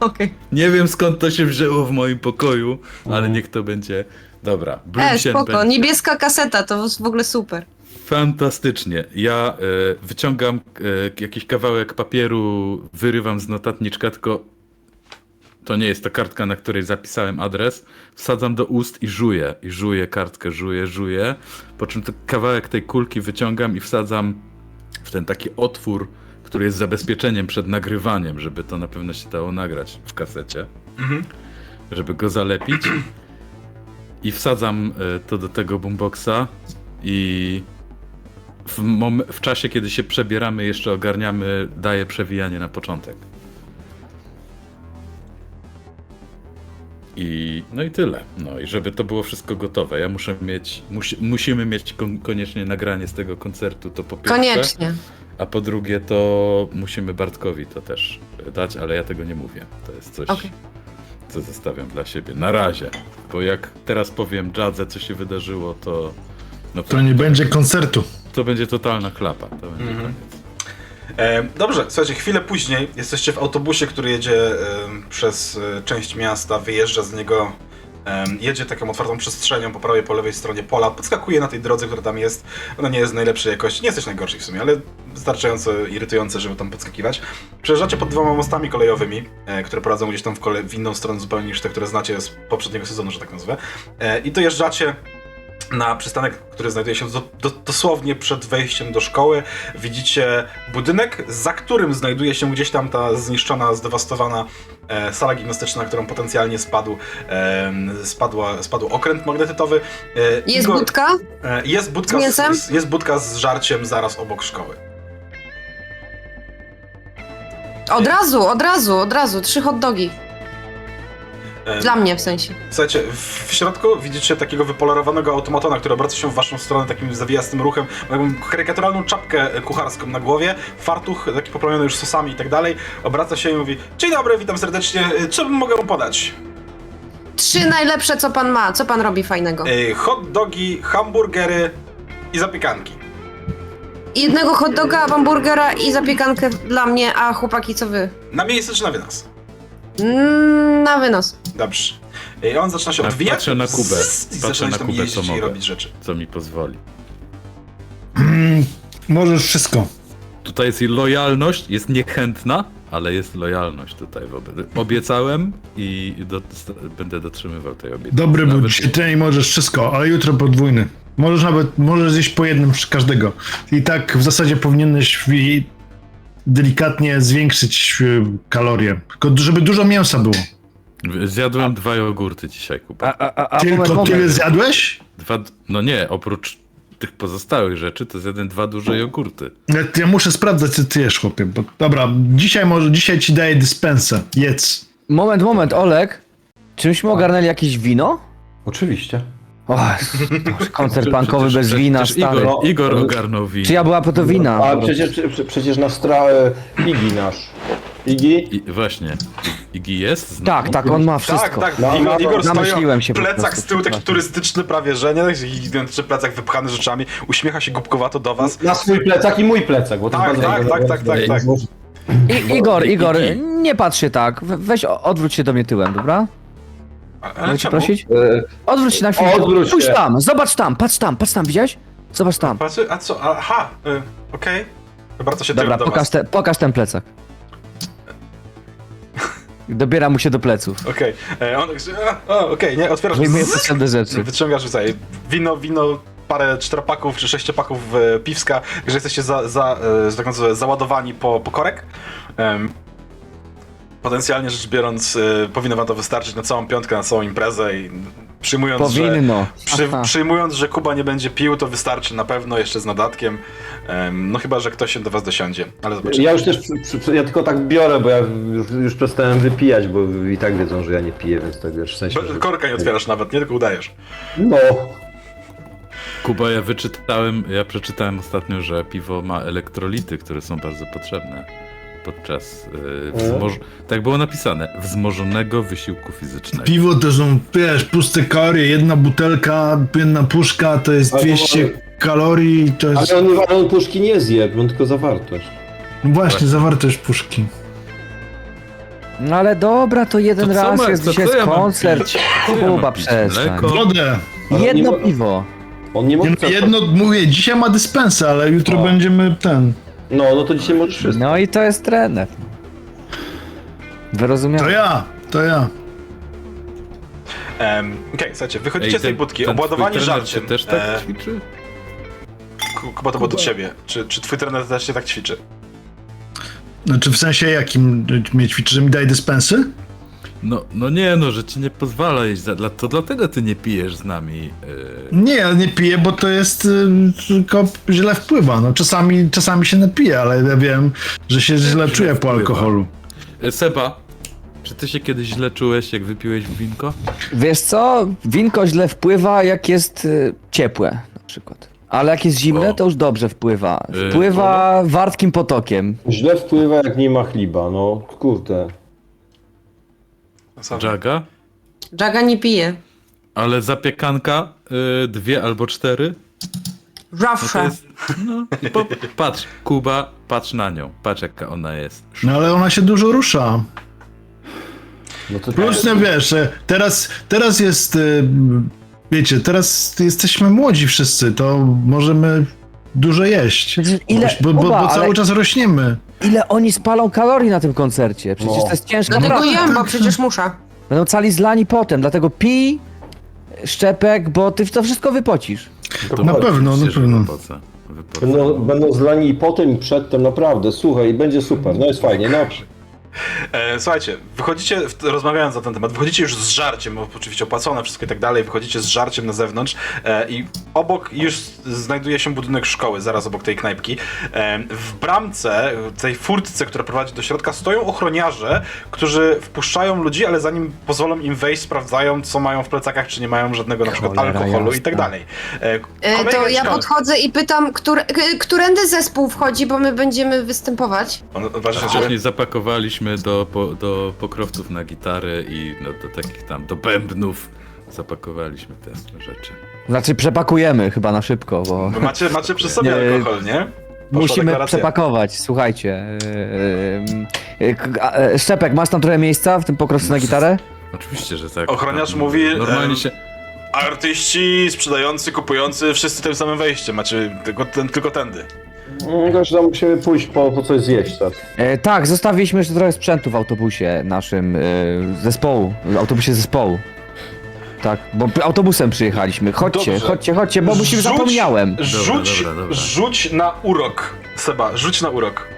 Okej. Nie wiem skąd to się wzięło w moim pokoju, ale niech to będzie. Dobra, E, spoko, będzie. niebieska kaseta, to jest w ogóle super. Fantastycznie. Ja e, wyciągam e, jakiś kawałek papieru, wyrywam z notatniczka, tylko to nie jest ta kartka, na której zapisałem adres. Wsadzam do ust i żuję. I żuję kartkę, żuję, żuję. Po czym ten kawałek tej kulki wyciągam i wsadzam w ten taki otwór, który jest zabezpieczeniem przed nagrywaniem, żeby to na pewno się dało nagrać w kasecie. Żeby go zalepić. I wsadzam e, to do tego boomboxa i w, mom- w czasie, kiedy się przebieramy, jeszcze ogarniamy, daję przewijanie na początek. I no i tyle. No i żeby to było wszystko gotowe, ja muszę mieć, musi, musimy mieć kon- koniecznie nagranie z tego koncertu, to po pierwsze. Koniecznie. A po drugie, to musimy Bartkowi to też dać, ale ja tego nie mówię. To jest coś, Okej. Co zostawiam dla siebie. Na razie. Bo jak teraz powiem Jadze, co się wydarzyło, to No To nie będzie koncertu. To będzie totalna klapa. To będzie Mhm. koniec. E, dobrze, słuchajcie, chwilę później jesteście w autobusie, który jedzie e, przez e, część miasta, wyjeżdża z niego, jedzie taką otwartą przestrzenią po prawej, po lewej stronie pola, podskakuje na tej drodze, która tam jest. Ona nie jest najlepszej jakości, nie jesteś najgorszej w sumie, ale wystarczająco irytujące, żeby tam podskakiwać. Przejeżdżacie pod dwoma mostami kolejowymi, e, które prowadzą gdzieś tam w, kole- w inną stronę zupełnie niż te, które znacie z poprzedniego sezonu, że tak nazwę. E, I dojeżdżacie na przystanek, który znajduje się do, do, dosłownie przed wejściem do szkoły. Widzicie budynek, za którym znajduje się gdzieś tam ta zniszczona, zdewastowana sala gimnastyczna, na którą potencjalnie spadł, e, spadła, spadł okręt magnetytowy. E, Jest Igor- budka? E, jest budka Z mięsem? Z, jest budka z żarciem zaraz obok szkoły. Od razu, od razu, od razu. Trzy hot dogi. E, Dla mnie w sensie. Słuchajcie, w środku widzicie takiego wypolerowanego automatona, który obraca się w waszą stronę takim zawijastym ruchem, ma taką karykaturalną czapkę kucharską na głowie, fartuch taki poplamiony już sosami i tak dalej, obraca się i mówi Dzień dobry, witam serdecznie, E, co mogę podać? Trzy najlepsze, co pan ma. Co pan robi fajnego? E, Hot dogi, hamburgery i zapiekanki. Jednego hot doga, hamburgera i zapiekankę dla mnie, a chłopaki co wy? Na miejsce czy na wynos? Mm, na wynos. Dobrze. E, I on zaczyna się Tak, odwijać patrzę na Kubę. zzz, i Patrzę zaczyna na tam Kubę, co jeździć i mogę. robić rzeczy. Co mi pozwoli. Mm, możesz wszystko. Tutaj jest i lojalność, jest niechętna, ale jest lojalność tutaj wobec. Obiecałem i do, st- będę dotrzymywał tej obietnicy. Dobry był Nawet- dzisiaj możesz wszystko, ale jutro podwójny. Możesz nawet, możesz zjeść po jednym z każdego. I tak w zasadzie powinieneś w- delikatnie zwiększyć y, kalorie. Tylko żeby dużo mięsa było. Zjadłem dwa jogurty dzisiaj, Kuba. A, a, a, Tylko moment, moment. tyle zjadłeś? Dwa, no nie, oprócz tych pozostałych rzeczy, to zjadłem dwa duże jogurty. Ja, ja muszę sprawdzać, co ty jesz, chłopie. Bo, dobra, dzisiaj może, dzisiaj ci daję dyspensę. Jedz. Moment, moment, Olek. Czy myśmy ogarnęli jakieś wino? Oczywiście. O, koncert punkowy bez wina, przecież stary. Igor, No, Igor no, ogarnął wino. Czy ja była po to wina? A przecież, prze- przecież na stra... e, Igi nasz. Igi? I, właśnie. Igi jest? Znowu? Tak, tak, on ma Tak, wszystko. tak, No, Igor, no, Igor stoi, namyśliłem się po plecak prostu, z tyłu, taki turystyczny prawie, że nie? I gigantyczny plecak wypchany rzeczami, uśmiecha się głupkowato do was. Na swój plecak i mój plecak, bo to Tak, jest tak, bardzo tak, tak, tak, tak. I, Igor, Igor, nie patrz się tak. We- Weź, o- odwróć się do mnie tyłem, dobra? A- Ale Mogę cię czemu? prosić? E, Odwróć się na chwilę. Odwróć Spójrz się. tam, zobacz tam, patrz tam, patrz tam, widziałeś? Zobacz tam. Patrzy, a co? Aha, y, okej. Dobra, to się Dobra, tyłem do pokaż, was. te, pokaż ten plecak. Dobiera mu się do pleców. Okej, e, on... a, o, Okej, nie, otwierasz... Wyjmuje potrzebne rzeczy. Wyciągasz, rzucaj, wino, wino, parę czteropaków czy sześciopaków e, piwska, że jesteście za, za, e, że tak załadowani po, po korek. Em, potencjalnie rzecz biorąc, e, powinno wam to wystarczyć na całą piątkę, na całą imprezę i przyjmując, że... Powinno. Przy, Aha. przyjmując, że Kuba nie będzie pił, to wystarczy na pewno jeszcze z nadatkiem. Em, no chyba, że ktoś się do was dosiądzie, ale zobaczymy. Ja już też, przy, przy, ja tylko tak biorę, bo ja już, już przestałem wypijać, bo i tak wiedzą, że ja nie piję, więc tak wiesz, w sensie, że... Korka nie otwierasz nawet, nie tylko udajesz. No, Kuba, ja wyczytałem, ja przeczytałem ostatnio, że piwo ma elektrolity, które są bardzo potrzebne podczas yy, wzmoż... tak było napisane, wzmożonego wysiłku fizycznego. Piwo to są, wiesz, puste kalorie. Jedna butelka, jedna puszka to jest Ale- 200 kalorii. To jest ale on, ale on puszki nie zje, on tylko zawartość. no właśnie zawartość puszki. No ale dobra, to jeden To raz ma- jest to dzisiaj co ja koncert. Kuba, przestań. Wodę. Ale Jedno piwo. On nie no, jedno, mówię, dzisiaj ma dyspensę, ale jutro O. będziemy ten. No, no to dzisiaj możesz wszystko. No i to jest trener. To Wyrozumiałem. ja, to ja. Em, Okej, słuchajcie, wychodzicie Ej, z tej ten- budki, ten obładowani twój trener żarciem. też tak E, ćwiczy? Ku- Kuba, to było do ciebie. Czy, czy twój trener też się tak ćwiczy? Znaczy w sensie jakim mnie ćwiczy, że mi daje dyspensy? No, no nie, no, że ci nie pozwala jeść, za- dla- to dlatego ty nie pijesz z nami. Yy. Nie, ja nie piję, bo to jest y, tylko źle wpływa. No czasami, czasami się napiję, ale ja wiem, że się źle czuję po wpływa. alkoholu. E, Seba, czy ty się kiedyś źle czułeś, jak wypiłeś winko? Wiesz co? Winko źle wpływa, jak jest y, ciepłe na przykład. Ale jak jest zimne, O. to już dobrze wpływa. Y, Wpływa wartkim potokiem. Źle wpływa, jak nie ma chliba, no kurde. Jaga? Jaga nie pije. Ale zapiekanka, yy, dwie albo cztery? No to Zawsze. jest, no, i po, patrz, Kuba, patrz na nią, patrz jaka ona jest. No ale ona się dużo rusza. No to Plus, no wiesz, e, teraz, teraz jest, e, wiecie, teraz jesteśmy młodzi wszyscy, to możemy dużo jeść. Ile, Bo, bo, Kuba, bo cały ale czas rośniemy. ile oni spalą kalorii na tym koncercie? Przecież No. to jest ciężka Dlatego praca. jem, bo przecież muszę. Będą cali zlani potem, dlatego pij, szczepek, bo ty to wszystko wypocisz. Na pewno, na Oczywiście, że pewno. wypocę, wypocę. Będą, będą zlani i potem i przedtem, naprawdę, słuchaj, i będzie super, no jest fajnie, no. E, słuchajcie, wychodzicie, rozmawiając na ten temat, wychodzicie już z żarciem, bo oczywiście opłacone wszystko i tak dalej, wychodzicie z żarciem na zewnątrz e, i obok już znajduje się budynek szkoły, zaraz obok tej knajpki. E, w bramce, w tej furtce, która prowadzi do środka, stoją ochroniarze, którzy wpuszczają ludzi, ale zanim pozwolą im wejść, sprawdzają, co mają w plecakach, czy nie mają żadnego na przykład Cholera alkoholu i tak dalej. To ja podchodzę i pytam, które, k- którędy zespół wchodzi, bo my będziemy występować. On- uważasz, zapakowaliśmy do, po, do pokrowców na gitary i no, do takich tam, do bębnów zapakowaliśmy te rzeczy. Znaczy przepakujemy chyba na szybko, bo Bo macie, macie przy sobie Nie, alkohol, nie? Poszła musimy deklaracja. przepakować, słuchajcie. Yy, yy, k- a, e, Szczepek, masz tam trochę miejsca w tym pokrowcu na gitarę? Oczywiście, że tak. Ochroniarz Tam mówi, Normalnie em, się... Artyści, sprzedający, kupujący, wszyscy tym samym wejściem, znaczy tylko, ten, tylko tędy. Mm, Gość tam musimy pójść po, po coś zjeść, tak. E, tak, zostawiliśmy jeszcze trochę sprzętu w autobusie naszym e, zespołu, w autobusie zespołu. Tak, bo p- autobusem przyjechaliśmy. Chodźcie, Dobrze. chodźcie, chodźcie, bo musimy Rzuć- zapomniałem. Rzuć, dobra, dobra. rzuć na urok, Seba, rzuć na urok.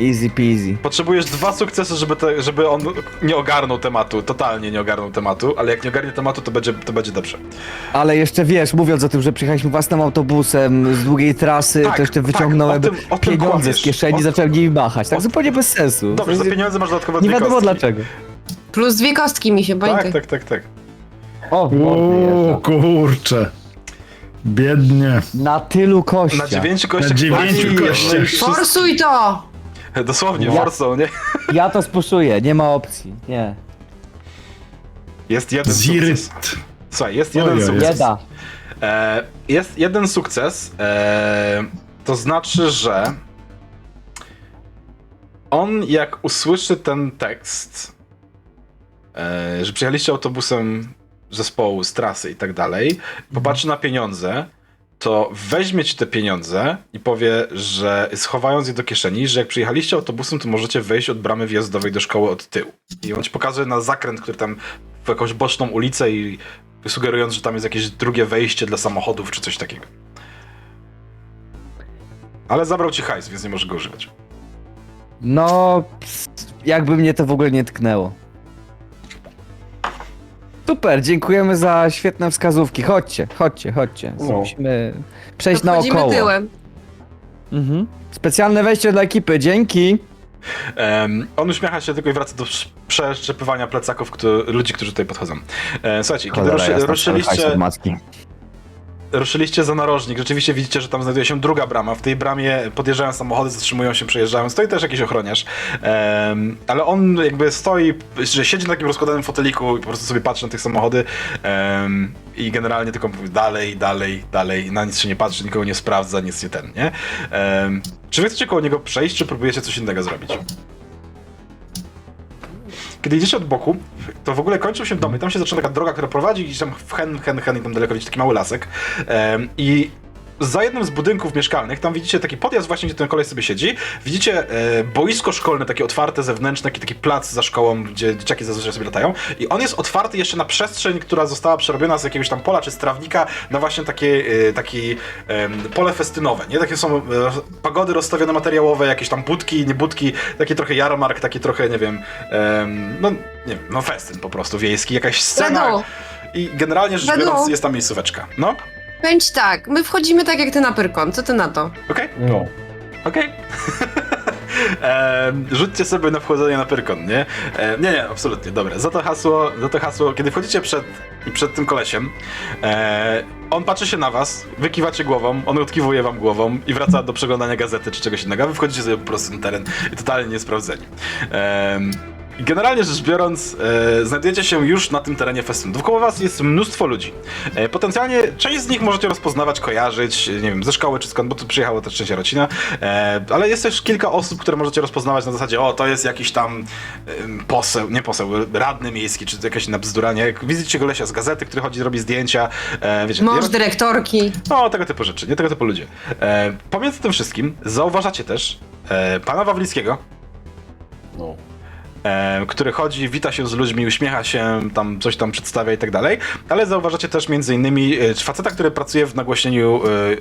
Easy peasy. Potrzebujesz dwa sukcesy, żeby, te, żeby on nie ogarnął tematu, totalnie nie ogarnął tematu, ale jak nie ogarnie tematu, to będzie, to będzie dobrze. Ale jeszcze wiesz, mówiąc o tym, że przyjechaliśmy własnym autobusem z długiej trasy, Tak, to jeszcze tak, wyciągnąłem o tym- o tym pieniądze kłamiesz. z kieszeni O- i zacząłem nimi machać. Tak o- zupełnie bez sensu. Dobrze, za pieniądze masz dodatkowo Nie dwie wiadomo kostki. dlaczego. Plus dwie kostki mi się, pamiętaj. Tak, tak, tak, tak. O, O kurcze. Biednie. na tylu kościach. Na dziewięciu kościach. dziewięciu kościach. Forsuj to! Dosłownie, Ja- forsą, nie? Ja to spuszuję, nie ma opcji. Nie. Jest jeden sukces. Ziryt. Słuchaj, jest jeden Ojej. sukces. Bieda. E, jest jeden sukces, e, to znaczy, że on jak usłyszy ten tekst, e, że przyjechaliście autobusem zespołu z trasy i tak dalej, popatrzy na pieniądze, to weźmie ci te pieniądze i powie, że schowając je do kieszeni, że jak przyjechaliście autobusem, to możecie wejść od bramy wjazdowej do szkoły od tyłu. I on ci pokazuje na zakręt, który tam w jakąś boczną ulicę i sugerując, że tam jest jakieś drugie wejście dla samochodów czy coś takiego. Ale zabrał ci hajs, więc nie możesz go używać. No, jakby mnie to w ogóle nie tknęło. Super, dziękujemy za świetne wskazówki. Chodźcie, chodźcie, chodźcie. No. Musimy przejść Wchodzimy naokoło. tyłem. Mhm. Specjalne wejście dla ekipy, dzięki. Em, on uśmiecha się tylko i wraca do sz- przeszczepywania plecaków ludzi, którzy tutaj podchodzą. E, słuchajcie, kiedy Cholera ruszy, jasna, hajs ruszyliście, od matki. Ruszyliście za narożnik, rzeczywiście widzicie, że tam znajduje się druga brama. W tej bramie podjeżdżają samochody, zatrzymują się, przejeżdżają. Stoi też jakiś ochroniarz. Ale on jakby stoi, że siedzi na takim rozkładanym foteliku i po prostu sobie patrzy na tych samochody i generalnie tylko mówi dalej, dalej, dalej. Na nic się nie patrzy, nikogo nie sprawdza, nic nie ten, nie? Em, czy wy chcecie koło niego przejść, czy próbujecie coś innego zrobić? Kiedy idziecie od boku, to w ogóle kończą się domy. Tam się zaczyna taka droga, która prowadzi gdzieś tam w hen, hen, hen i tam daleko widzicie taki mały lasek. I za jednym z budynków mieszkalnych, tam widzicie taki podjazd właśnie, gdzie ten koleś sobie siedzi. Widzicie e, boisko szkolne, takie otwarte, zewnętrzne, taki, taki plac za szkołą, gdzie dzieciaki zazwyczaj sobie latają. I on jest otwarty jeszcze na przestrzeń, która została przerobiona z jakiegoś tam pola czy z trawnika na właśnie takie e, taki, em, pole festynowe, nie? Takie są e, pagody rozstawione materiałowe, jakieś tam budki, nie budki, taki trochę jarmark, taki trochę, nie wiem, em, no nie wiem, no festyn po prostu wiejski, jakaś scena. I generalnie rzecz biorąc jest tam miejscóweczka. No, ci tak, my wchodzimy tak jak ty na Pyrkon, co ty na to? okej. No. Okej. Em, rzućcie sobie na wchodzenie na Pyrkon, nie? E, nie, nie, absolutnie, dobra. Za to hasło, za to hasło kiedy wchodzicie przed, przed tym kolesiem, e, on patrzy się na was, wy kiwacie głową, on odkiwuje wam głową i wraca do przeglądania gazety czy czegoś innego, a wy wchodzicie sobie po prostu na teren i totalnie niesprawdzeni. Em, I generalnie rzecz biorąc, e, znajdujecie się już na tym terenie festynu. Dookoła was jest mnóstwo ludzi. E, potencjalnie część z nich możecie rozpoznawać, kojarzyć, nie wiem, ze szkoły czy skąd, bo tu przyjechało też trzecia rodzina. E, ale jest też kilka osób, które możecie rozpoznawać na zasadzie, o, to jest jakiś tam em, poseł, nie poseł, radny miejski, czy jakaś inna bzdura, nie? Widzicie golesia z gazety, który chodzi, robi zdjęcia, e, wiecie. Mąż ja- dyrektorki. no, tego typu rzeczy, nie tego typu ludzie. E, pomiędzy tym wszystkim zauważacie też e, pana Wawlickiego, No. E, który chodzi, wita się z ludźmi, uśmiecha się, tam coś tam przedstawia i tak dalej, ale zauważacie też między innymi e, faceta, który pracuje w nagłośnieniu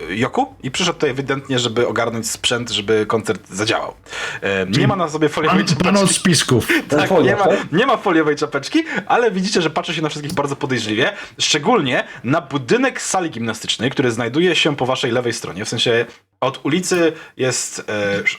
e, Joku i przyszedł tutaj ewidentnie, żeby ogarnąć sprzęt, żeby koncert zadziałał. E, nie ma na sobie foliowej Pan, pan od czapeczki. spisków. Tak, nie ma, tak? nie ma foliowej czapeczki, ale widzicie, że patrzy się na wszystkich bardzo podejrzliwie, szczególnie na budynek sali gimnastycznej, który znajduje się po waszej lewej stronie, w sensie od ulicy jest e,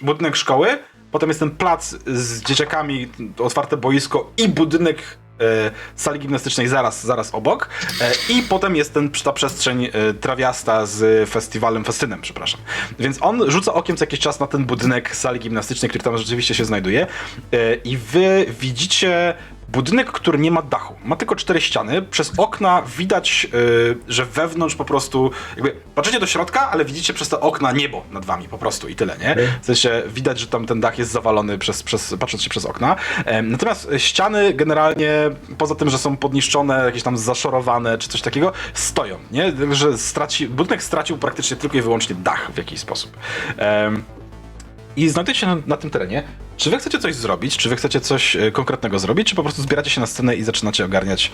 budynek szkoły, potem jest ten plac z dzieciakami, otwarte boisko i budynek e, sali gimnastycznej zaraz, zaraz obok e, i potem jest ten, ta przestrzeń e, trawiasta z festiwalem, festynem, przepraszam. Więc on rzuca okiem co jakiś czas na ten budynek sali gimnastycznej, który tam rzeczywiście się znajduje e, i wy widzicie budynek, który nie ma dachu. Ma tylko cztery ściany. Przez okna widać, e, że wewnątrz po prostu jakby patrzycie do środka, ale widzicie przez te okna niebo nad wami po prostu i tyle, nie? W sensie widać, że tam ten dach jest zawalony przez, przez, patrząc się przez okna. E, Natomiast ściany generalnie, poza tym, że są podniszczone, jakieś tam zaszorowane czy coś takiego, stoją, nie? Że straci, budynek stracił praktycznie tylko i wyłącznie dach w jakiś sposób. I znajdujecie się na, na tym terenie. Czy wy chcecie coś zrobić? Czy wy chcecie coś e, konkretnego zrobić? Czy po prostu zbieracie się na scenę i zaczynacie ogarniać?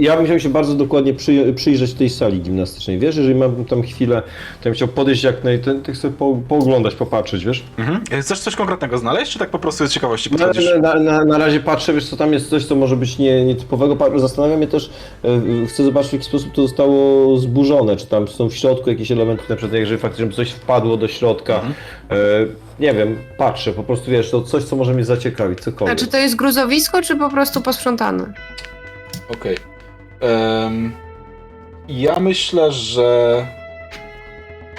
Ja bym chciał się bardzo dokładnie przy, przyjrzeć tej sali gimnastycznej, wiesz? Jeżeli mam tam chwilę, to bym chciał podejść jak naj... ten- tak sobie po, pooglądać, popatrzeć, wiesz? Mhm. E, Chcesz coś konkretnego znaleźć, czy tak po prostu z ciekawości Na, podchodzisz? na, na, na razie patrzę, wiesz co, tam jest coś, co może być nie, nietypowego. Pa- Zastanawia mnie też, e, chcę zobaczyć w jaki sposób to zostało zburzone, czy tam są w środku jakieś elementy, na przykład jeżeli faktycznie coś wpadło do środka. E, nie wiem, patrzę, po prostu wiesz, to coś, co może mnie zaciekawić, A cokolwiek. czy to jest gruzowisko, czy po prostu posprzątane? Okej. Em, ja myślę, że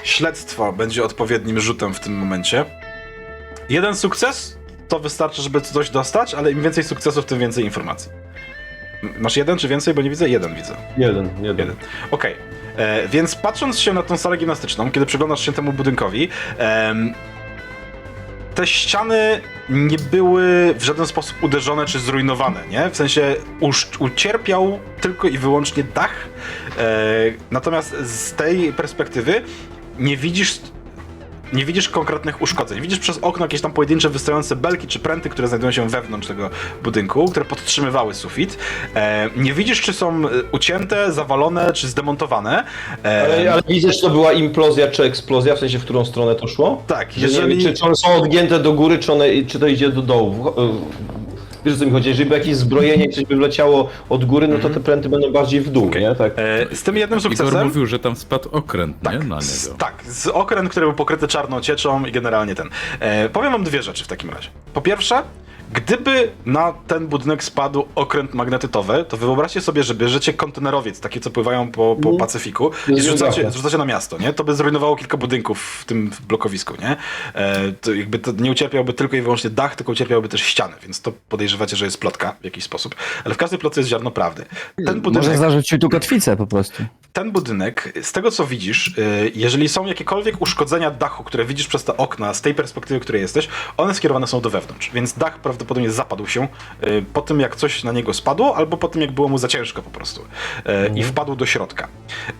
śledztwo będzie odpowiednim rzutem w tym momencie. Jeden sukces to wystarczy, żeby coś dostać, ale im więcej sukcesów, tym więcej informacji. M- Masz jeden czy więcej, bo nie widzę? Jeden widzę. Jeden, jeden. Jeden. Okej. E, Więc patrząc się na tą salę gimnastyczną, kiedy przyglądasz się temu budynkowi, em, te ściany nie były w żaden sposób uderzone czy zrujnowane, nie? W sensie ucierpiał tylko i wyłącznie dach. E, natomiast z tej perspektywy nie widzisz nie widzisz konkretnych uszkodzeń. Widzisz przez okno jakieś tam pojedyncze wystające belki czy pręty, które znajdują się wewnątrz tego budynku, które podtrzymywały sufit. E, nie widzisz, czy są e, ucięte, zawalone, czy zdemontowane. E, Ale, ale widzę, czy to była implozja czy eksplozja, w sensie w którą stronę to szło? tak, Że nie jeżeli... wiem, czy, czy one są odgięte do góry, czy, one, czy to idzie do dołu. Wiesz o co mi chodzi? Jeżeli by jakieś zbrojenie, coś by wleciało od góry, no to te pręty będą bardziej w dół, nie? Tak. E, z tym jednym Igor sukcesem... mówił, że tam spadł okręt, nie? Na Z, niego. tak, z okręt, który był pokryty czarną cieczą i generalnie ten. E, powiem wam dwie rzeczy w takim razie. Po pierwsze, gdyby na ten budynek spadł okręt magnetytowy, to wyobraźcie sobie, że bierzecie kontenerowiec, takie co pływają po, po Pacyfiku i zrzucacie, zrzucacie na miasto, nie? To by zrujnowało kilka budynków w tym blokowisku, nie? E, to jakby to nie ucierpiałby tylko i wyłącznie dach, tylko ucierpiałby też ściany, więc to podejrzewacie, że jest plotka w jakiś sposób. Ale w każdej plotce jest ziarno prawdy. Ten budynek... Może zarzucił tu kotwicę po prostu. ten budynek, z tego co widzisz, y, jeżeli są jakiekolwiek uszkodzenia dachu, które widzisz przez te okna, z tej perspektywy, w której jesteś, one skierowane są do wewnątrz. Więc dach prawdopodobnie zapadł się y, po tym, jak coś na niego spadło, albo po tym, jak było mu za ciężko po prostu. Y, I wpadł do środka. Y,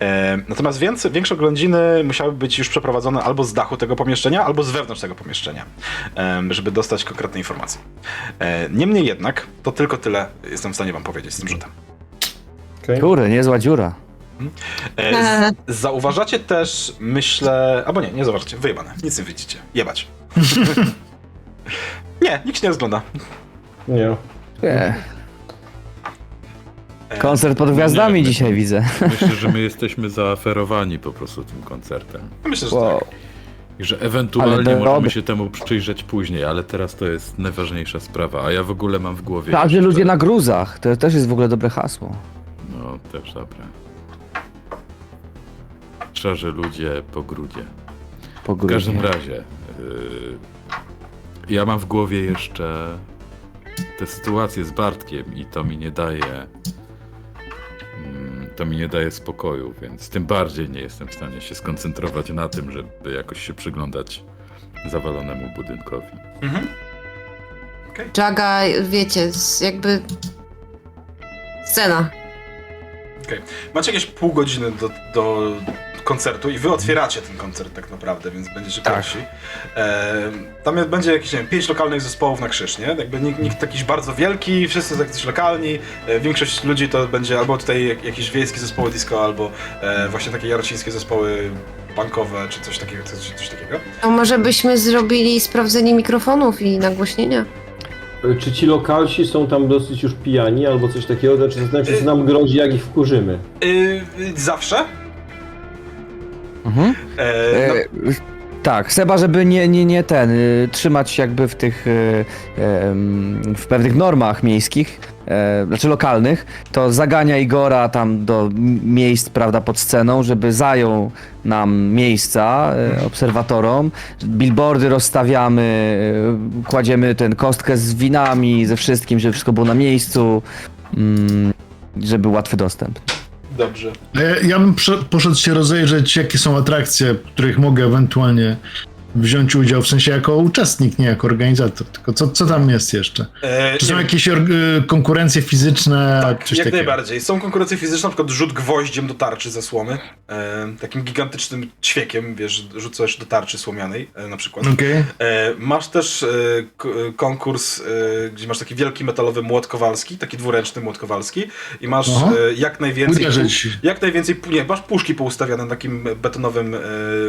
Natomiast więcej, większe oględziny musiały być już przeprowadzone albo z dachu tego pomieszczenia, albo z wewnątrz tego pomieszczenia, y, żeby dostać konkretne informacje. Y, Niemniej jednak, to tylko tyle jestem w stanie wam powiedzieć z tym rzutem. Okay. Kurde, niezła dziura. E, z, zauważacie też, myślę. Albo nie, nie zauważacie. Wyjebane. Nic nie widzicie. Jebać. nie, nikt się nie rozgląda. Nie. Nie. Koncert pod gwiazdami nie, dzisiaj my- widzę. Myślę, że my jesteśmy zaaferowani po prostu tym koncertem. Myślę, że Wow. tak. I że ewentualnie możemy się temu przyjrzeć później, ale teraz to jest najważniejsza sprawa, a ja w ogóle mam w głowie... Także jeszcze- ludzie na gruzach. To też jest w ogóle dobre hasło. No, też dobre. Szarzy ludzie po grudzie. Po W każdym razie, yy, ja mam w głowie jeszcze te sytuacje z Bartkiem i to mi nie daje. mm, To mi nie daje spokoju, więc tym bardziej nie jestem w stanie się skoncentrować na tym, żeby jakoś się przyglądać zawalonemu budynkowi. Mhm. Jaga, wiecie, jakby... Scena. Okej. Macie jakieś pół godziny do, do koncertu i wy otwieracie ten koncert tak naprawdę, więc będziecie Tak. pierwsi. E, tam będzie jakieś, nie wiem, pięć lokalnych zespołów na krzyż, nie? Jakby nikt, nikt jakiś bardzo wielki, wszyscy są lokalni. E, większość ludzi to będzie albo tutaj jak, jakieś wiejskie zespoły disco, albo e, właśnie takie jarocińskie zespoły bankowe, czy coś takiego. Coś, coś takiego. To może byśmy zrobili sprawdzenie mikrofonów i nagłośnienia? E, Czy ci lokalsi są tam dosyć już pijani albo coś takiego? Znaczy zastanawiam się, co nam grozi, jak ich wkurzymy. Y, y, zawsze. Mhm. E, no, E, tak, Seba, żeby nie, nie, nie ten, y, trzymać jakby w tych, y, em, w pewnych normach miejskich, e, znaczy lokalnych, to zagania Igora tam do miejsc, prawda, pod sceną, żeby zajął nam miejsca e, obserwatorom. Billboardy rozstawiamy, e, kładziemy ten kostkę z winami, ze wszystkim, żeby wszystko było na miejscu, mm, żeby był łatwy dostęp. dobrze. Ja, ja bym prze, poszedł się rozejrzeć, jakie są atrakcje, których mogę ewentualnie wziąć udział, w sensie jako uczestnik, nie jako organizator, tylko co, co tam jest jeszcze? E, Czy są nie- jakieś y, konkurencje fizyczne? Tak, jak takiego? najbardziej. Są konkurencje fizyczne, na przykład rzut gwoździem do tarczy ze słomy. E, takim gigantycznym ćwiekiem, wiesz, rzucasz do tarczy słomianej e, na przykład. Okej. E, masz też e, konkurs, gdzie masz taki wielki metalowy młot kowalski, taki dwuręczny młot kowalski i masz jak najwięcej... Uderzyć. Jak najwięcej, nie, masz puszki poustawiane na takim betonowym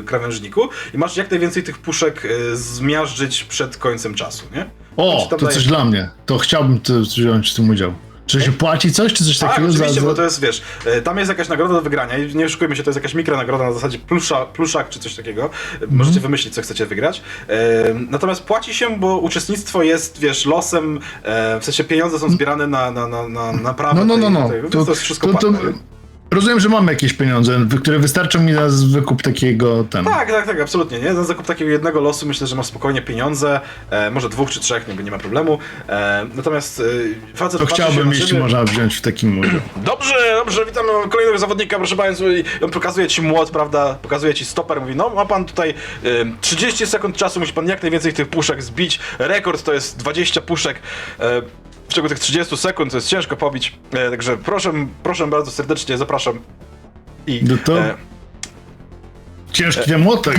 krawężniku i masz jak najwięcej tych puszek e, zmiażdżyć przed końcem czasu, nie? O, to daje- coś dla mnie. To chciałbym wziąć w tym udział. Czy się płaci coś, czy coś Tak, takiego? oczywiście, za, bo to jest, wiesz, e, tam jest jakaś nagroda do wygrania i nie oszukujmy się, to jest jakaś mikronagroda na zasadzie plusza, pluszak czy coś takiego. E, Możecie wymyślić, co chcecie wygrać. E, natomiast płaci się, bo uczestnictwo jest, wiesz, losem, e, w sensie pieniądze są zbierane na, na, na, na naprawę No, no, no, tej- no. więc To, to jest wszystko to, to. Rozumiem, że mamy jakieś pieniądze, które wystarczą mi na wykup takiego ten. Tak, tak, tak, absolutnie. Nie? Na zakup takiego jednego losu myślę, że masz spokojnie pieniądze, e, może dwóch czy trzech, nie, nie ma problemu. E, natomiast e, facet To chciałbym, jeśli można wziąć w takim udział. Dobrze, dobrze, witam kolejnego zawodnika, proszę Państwa. I on pokazuje ci młot, prawda? Pokazuje ci stoper, mówi, no ma pan tutaj ym, 30 sekund czasu, musi pan jak najwięcej tych puszek zbić. Rekord to jest 20 puszek. E, w ciągu tych 30 sekund to jest ciężko pobić. E, także proszę, proszę bardzo serdecznie, zapraszam. I No to- e, Ciężki ten młotek.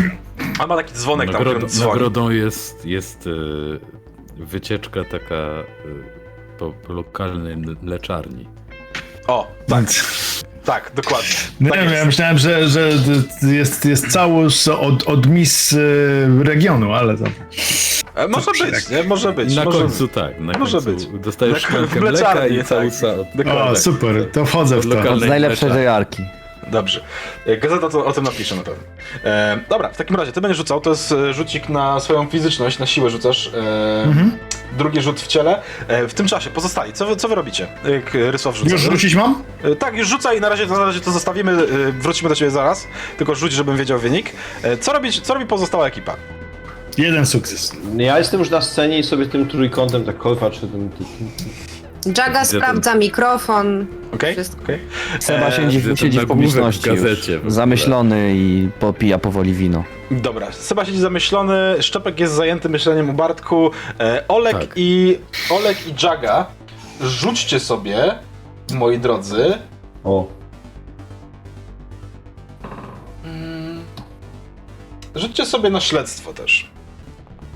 on ma taki dzwonek tam, Nagrodą, który dzwoni. nagrodą jest, jest e, wycieczka taka e, po, po lokalnej mleczarni. O, tak, tak, dokładnie. Nie tak wiem, jest. ja myślałem, że, że jest, jest całość od, od Miss y, regionu, ale to... E, może być, nie? Może być. Na może końcu tak, na Może końcu być. dostajesz Na- szklankę w mleka mleczarni, i tak. całusa od Dokładnie. O, super, to wchodzę w to. Lokalnej Od najlepszej mleczarni. Dobrze. E, Gazeta to, o tym napisze na pewno. E, dobra, w takim razie ty będziesz rzucał, to jest e, rzucik na swoją fizyczność, na siłę rzucasz. E, Mhm. Drugi rzut w ciele. E, w tym czasie pozostali, co wy, co wy robicie? Jak Rysław rzuca. Już rzucić mam? E, tak, już rzucaj, na razie, na razie to zostawimy, e, wrócimy do ciebie zaraz, tylko rzuć, żebym wiedział wynik. E, co, robić, co robi pozostała ekipa? Jeden sukces. Ja jestem już na scenie i sobie tym trójkątem tak patrzę. Tym, tym, Jaga sprawdza mikrofon. Okej? Wszystko. Okej. Seba E, siedzi, że siedzi w nagłówek w publiczności gazecie w już, ogóle. zamyślony i popija powoli wino. Dobra, Seba siedzi zamyślony, Szczepek jest zajęty myśleniem o Bartku. E, Olek Tak. i Olek i Jaga, rzućcie sobie, moi drodzy, o, Rzućcie sobie na śledztwo też.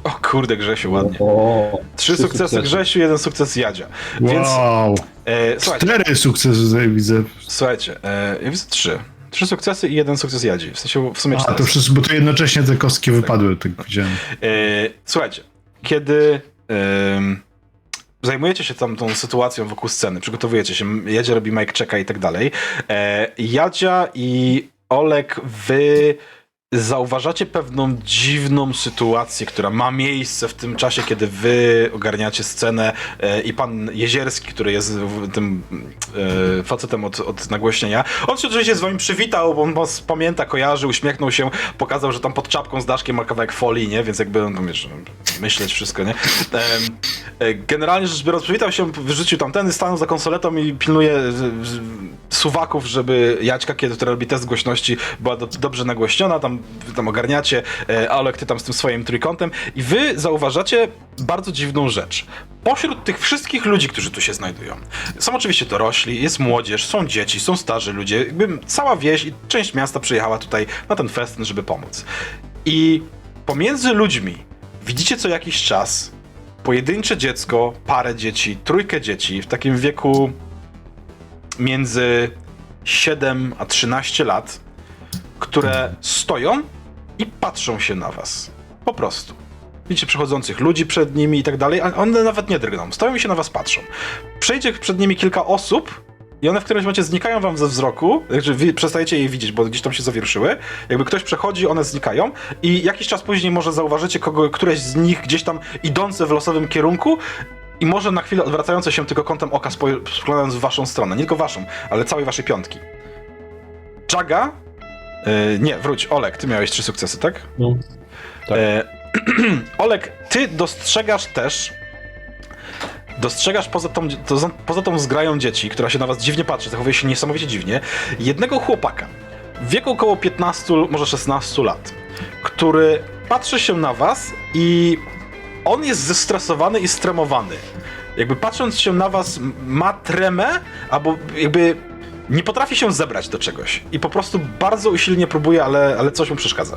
O kurde, Grzesiu, ładnie. o, Trzy sukcesy Grzesiu, jeden sukces Jadzia. Więc Wow. e, słuchajcie, Cztery sukcesy tutaj widzę. słuchajcie, e, ja widzę trzy. Trzy sukcesy i jeden sukces Jadzi. W sensie w sumie A, cztery. to wszystko, bo to jednocześnie te kostki wypadły, tak widziałem. E, słuchajcie, kiedy em, zajmujecie się tam tą sytuacją wokół sceny, przygotowujecie się, Jadzia robi mic checka i tak dalej, e, Jadzia i Olek, wy zauważacie pewną dziwną sytuację, która ma miejsce w tym czasie, kiedy wy ogarniacie scenę e, i pan Jezierski, który jest w- tym e, facetem od, od nagłośnienia, on się oczywiście z wami przywitał, bo on was pamięta, kojarzy, uśmiechnął się, pokazał, że tam pod czapką z daszkiem ma kawałek folii, nie? Więc jakby on tam, wiesz, myśleć wszystko, nie? E, Generalnie rzecz biorąc, przywitał się, wyrzucił tamten, stanął za konsoletą i pilnuje suwaków, żeby Jaćka, kiedy która robi test głośności, była do, dobrze nagłośniona, tam, wy tam ogarniacie, e, Alek, ty tam z tym swoim trójkątem i wy zauważacie bardzo dziwną rzecz. Pośród tych wszystkich ludzi, którzy tu się znajdują, są oczywiście dorośli, jest młodzież, są dzieci, są starzy ludzie, jakby cała wieś i część miasta przyjechała tutaj na ten festyn, żeby pomóc. I pomiędzy ludźmi widzicie co jakiś czas pojedyncze dziecko, parę dzieci, trójkę dzieci w takim wieku między 7 a 13 lat, które stoją i patrzą się na was. Po prostu. Widzicie przechodzących ludzi przed nimi i tak dalej, a one nawet nie drgną. Stoją i się na was patrzą. Przejdzie przed nimi kilka osób i one w którymś momencie znikają wam ze wzroku, znaczy wy przestajecie je widzieć, bo gdzieś tam się zawierszyły. Jakby ktoś przechodzi, one znikają i jakiś czas później może zauważycie kogo, któreś z nich gdzieś tam idące w losowym kierunku i może na chwilę odwracające się tylko kątem oka, spoglądając w waszą stronę. Nie tylko waszą, ale całej waszej piątki. Jaga? Yy, nie, wróć, Olek, ty miałeś trzy sukcesy, tak? No. Tak. E, Olek, ty dostrzegasz też. Dostrzegasz poza tą, to, poza tą zgrają dzieci, która się na was dziwnie patrzy, zachowuje się niesamowicie dziwnie, jednego chłopaka w wieku około 15, może 16 lat, który patrzy się na was i on jest zestresowany i stremowany. Jakby patrząc się na was, ma tremę, albo jakby nie potrafi się zebrać do czegoś. I po prostu bardzo usilnie próbuje, ale, ale coś mu przeszkadza.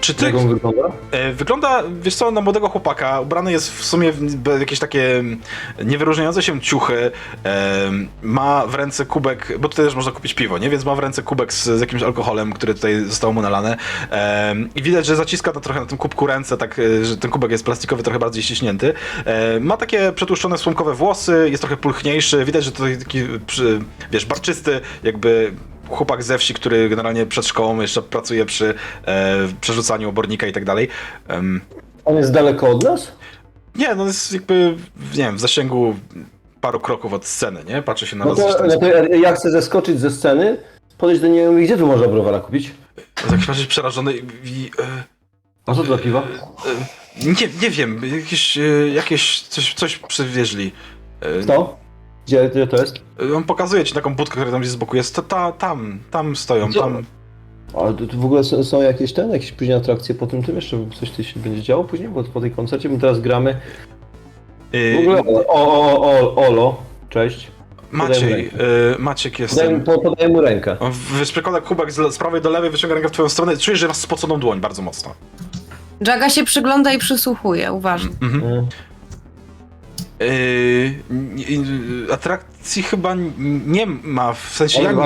Czy ty... Jak on wygląda? E, Wygląda, wiesz co, na młodego chłopaka. Ubrany jest w sumie w jakieś takie mm, niewyróżniające się ciuchy. em, Ma w ręce kubek, bo tutaj też można kupić piwo, nie? Więc ma w ręce kubek z, z jakimś alkoholem, który tutaj został mu nalany. Em, I widać, że zaciska na trochę na tym kubku ręce, tak, e, że ten kubek jest plastikowy, trochę bardziej ściśnięty. E, Ma takie przetłuszczone słomkowe włosy, jest trochę pulchniejszy. Widać, że to taki, wiesz, barczysty, jakby chłopak ze wsi, który generalnie przed szkołą jeszcze pracuje przy e, przerzucaniu obornika i tak dalej. Em, On jest daleko od nas? nie, no jest jakby, nie wiem, w zasięgu paru kroków od sceny, nie? Patrzy się na No was. to, no to ja, chcę zeskoczyć ze sceny, podejść do niego i mówię, gdzie tu można browara kupić? Tak patrzysz przerażony i... i e, A co to za piwa? e, nie, nie wiem, jakieś, e, jakieś coś, coś przywieźli. E, To? Gdzie, gdzie to jest? e, On pokazuje ci taką budkę, która tam gdzieś z boku jest. To, ta, tam, tam stoją, Co? tam. A tu, w ogóle są, są jakieś ten, jakieś później atrakcje po tym tym jeszcze coś tu się będzie działo później, bo po tej koncercie my teraz gramy. E, W ogóle o, o, o, o Olo, cześć. Maciej, e, Maciek jest Podaję, ten... po, podaję mu rękę. On wiesz, przekłada kubek z, le- z prawej do lewej, wyciąga rękę w twoją stronę czujesz, że masz spoconą dłoń bardzo mocno. Jaga się przygląda i przysłuchuje, uważnie. Mhm. Mm. Yy, atrakcji chyba nie ma, w sensie jak...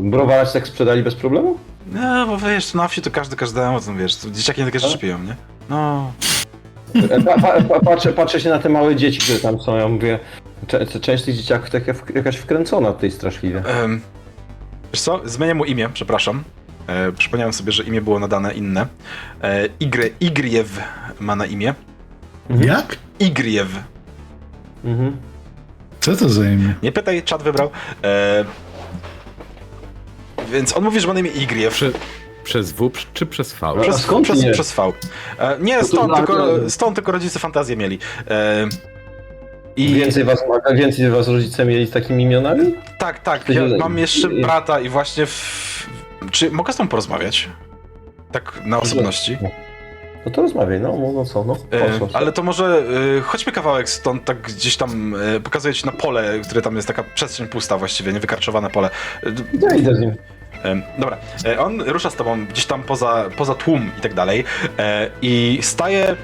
browara ci tak sprzedali bez problemu? No, bo wiesz, na wsi to każdy każdemu, to wiesz, to dzieciaki nie takie rzeczy piją, nie? No... E, Pa, pa, pa, patrzę, patrzę się na te małe dzieci, które tam są, ja mówię, cze- część tych dzieciaków taka w- jakaś wkręcona tutaj straszliwie. em, wiesz co, zmienię mu imię, przepraszam. E, przypomniałem sobie, że imię było nadane inne. E, Igry, Igriew ma na imię. Jak? Igriew. Mhm. Co to za imię? Nie pytaj, czat wybrał. E, więc on mówi, że ma na imię Igriew. Prze, przez W czy przez V? A Przez, skąd przez, nie? przez V. E, nie, to stąd, tylko, stąd tylko rodzice fantazję mieli. E, I Więcej was, a więcej was rodzice mieli z takimi imionami? tak, tak. Ja mam jeszcze I- brata i właśnie w... Czy mogę z tą porozmawiać? Tak na osobności. No to rozmawiaj, no, no, no co, no. E, ale to może e, chodźmy kawałek stąd, tak gdzieś tam e, pokazuję ci na pole, które tam jest taka przestrzeń pusta właściwie, niewykarczowane pole. Ja idę z nim. Dobra, on rusza z tobą gdzieś tam poza, poza tłum i tak dalej i staje...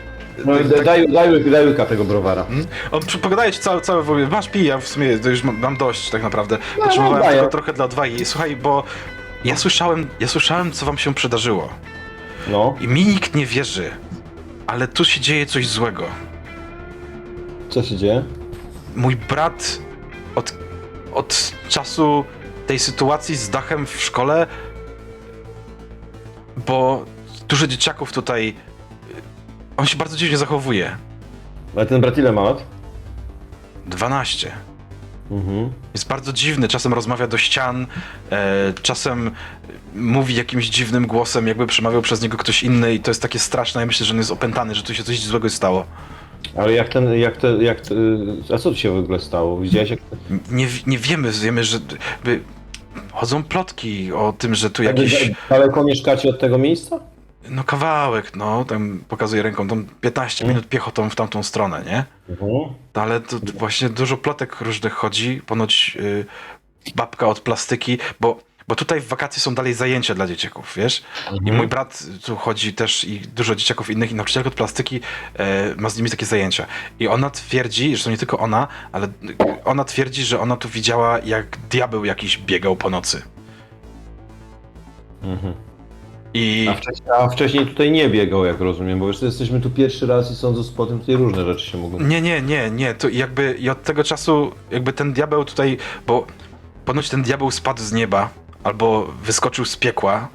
No, tak- daj, daj, daj, łyka tego browara. On przy- podaje ci cały, cały masz pij, ja w sumie to już mam, dość tak naprawdę. Potrzebowałem daję. tylko trochę dla odwagi. Słuchaj, bo ja słyszałem, ja słyszałem, co wam się przydarzyło. No, I mi nikt nie wierzy. Ale tu się dzieje coś złego. co się dzieje? Mój brat od, od czasu tej sytuacji z dachem w szkole, bo dużo dzieciaków tutaj. On się bardzo dziwnie zachowuje. Ale ten brat ile ma lat? 12. Mhm. Jest bardzo dziwny, czasem rozmawia do ścian, e, czasem mówi jakimś dziwnym głosem, jakby przemawiał przez niego ktoś inny i to jest takie straszne. Ja myślę, że on jest opętany, że tu się coś złego stało. Ale jak ten, jak te, jak te, a co tu się w ogóle stało? Widziałeś jak... Nie, nie wiemy, wiemy, że by, chodzą plotki o tym, że tu jakiś, Daleko mieszkacie od tego miejsca? No kawałek, no, tam pokazuje ręką, tam 15 minut piechotą w tamtą stronę, nie? Mhm. No, ale to właśnie dużo plotek różnych chodzi. Ponoć y, babka od plastyki, bo, bo tutaj w wakacje są dalej zajęcia dla dzieciaków, wiesz? I mój brat tu chodzi też i dużo dzieciaków innych i nauczycielka od plastyki e, ma z nimi takie zajęcia. I ona twierdzi, że to nie tylko ona, ale y, ona twierdzi, że ona tu widziała jak diabeł jakiś biegał po nocy. Mhm. I A, wcześniej, a wcześniej tutaj nie biegał, jak rozumiem, bo już jesteśmy tu pierwszy raz i sądząc po tym tutaj różne rzeczy się mogą... Nie, nie, nie, nie. To jakby i od tego czasu jakby ten diabeł tutaj, bo ponoć ten diabeł spadł z nieba albo wyskoczył z piekła,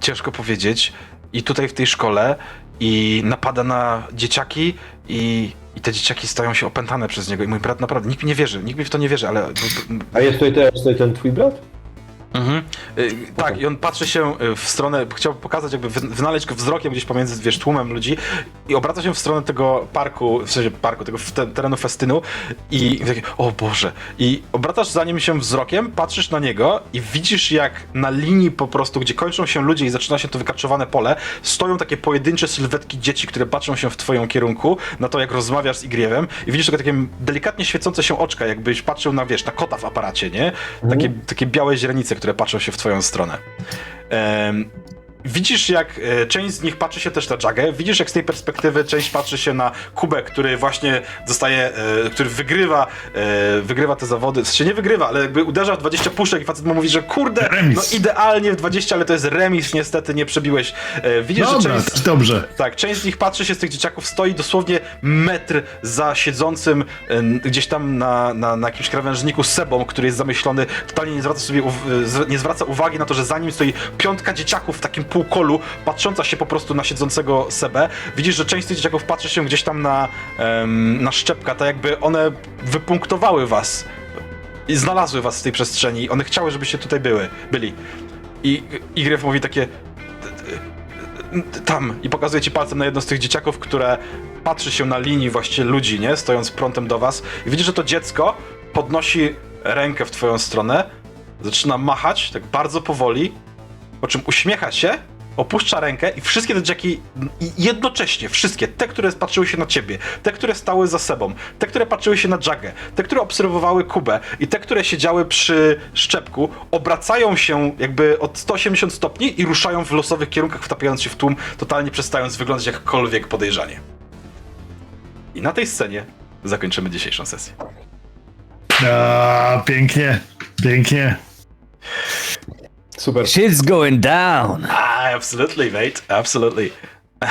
ciężko powiedzieć, i tutaj w tej szkole i napada na dzieciaki i, i te dzieciaki stają się opętane przez niego i mój brat naprawdę, nikt mi nie wierzy, nikt mi w to nie wierzy, ale... A jest tutaj teraz tutaj ten twój brat? Mhm. Y, tak, i on patrzy się y, w stronę, chciał pokazać, jakby wy- wynaleźć go wzrokiem gdzieś pomiędzy, wiesz, tłumem ludzi i obraca się w stronę tego parku, w sensie parku, tego te, terenu festynu i takie, o Boże. I obracasz za nim się wzrokiem, patrzysz na niego i widzisz jak na linii po prostu, gdzie kończą się ludzie i zaczyna się to wykarczowane pole, stoją takie pojedyncze sylwetki dzieci, które patrzą się w twoją kierunku, na to jak rozmawiasz z Igriewem i widzisz tylko takie delikatnie świecące się oczka, jakbyś patrzył na, wiesz, na kota w aparacie, nie? Takie, takie białe źrenice, które patrzą się w twoją stronę. Widzisz, jak e, część z nich patrzy się też na Jagę. Widzisz, jak z tej perspektywy część patrzy się na Kubę, który właśnie zostaje, e, który wygrywa, e, wygrywa te zawody. W sensie nie wygrywa, ale jakby uderza w 20 puszek i facet mu mówi, że kurde, Remis. no idealnie w 20, ale to jest remis, niestety nie przebiłeś. E, Widzisz, że Dobra, część... dobrze. Tak, część z nich patrzy się z tych dzieciaków, stoi dosłownie metr za siedzącym e, gdzieś tam na, na, na jakimś krawężniku Sebą, który jest zamyślony, totalnie nie zwraca sobie uw- nie zwraca uwagi na to, że za nim stoi piątka dzieciaków w takim półkolu, patrząca się po prostu na siedzącego Sebę. Widzisz, że część z tych dzieciaków patrzy się gdzieś tam na, na szczepka, tak jakby one wypunktowały was i znalazły was w tej przestrzeni. One chciały, żebyście tutaj były, byli. I Igrew mówi takie tam i pokazuje ci palcem na jedno z tych dzieciaków, które patrzy się na linii właściwie ludzi, nie? Stojąc prątem do was i widzisz, że to dziecko podnosi rękę w twoją stronę, zaczyna machać tak bardzo powoli, po czym uśmiecha się, opuszcza rękę i wszystkie te dzieciaki i jednocześnie, wszystkie, te, które patrzyły się na ciebie, te, które stały za sobą, te, które patrzyły się na Jagę, te, które obserwowały Kubę i te, które siedziały przy szczepku, obracają się jakby od 180 stopni i ruszają w losowych kierunkach, wtapiając się w tłum, totalnie przestając wyglądać jakkolwiek podejrzanie. I na tej scenie zakończymy dzisiejszą sesję. A, pięknie, pięknie. Super. Shit's going down. Ah, absolutely, mate, absolutely.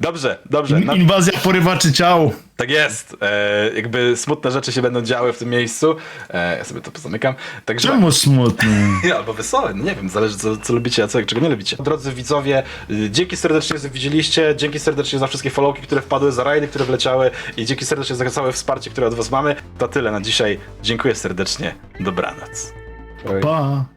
dobrze, dobrze. Na, Inwazja porywaczy ciał. tak jest. E, jakby smutne rzeczy się będą działy w tym miejscu. E, ja sobie to pozamykam. Także, Czemu smutny? Albo wesołe, no nie wiem, zależy co, co lubicie, a co, czego nie lubicie. Drodzy widzowie, y, dzięki serdecznie, że widzieliście, dzięki serdecznie za wszystkie followki, które wpadły, za rajdy, które wleciały i dzięki serdecznie za całe wsparcie, które od was mamy. To tyle na dzisiaj. Dziękuję serdecznie. Dobranoc. Oj. Pa.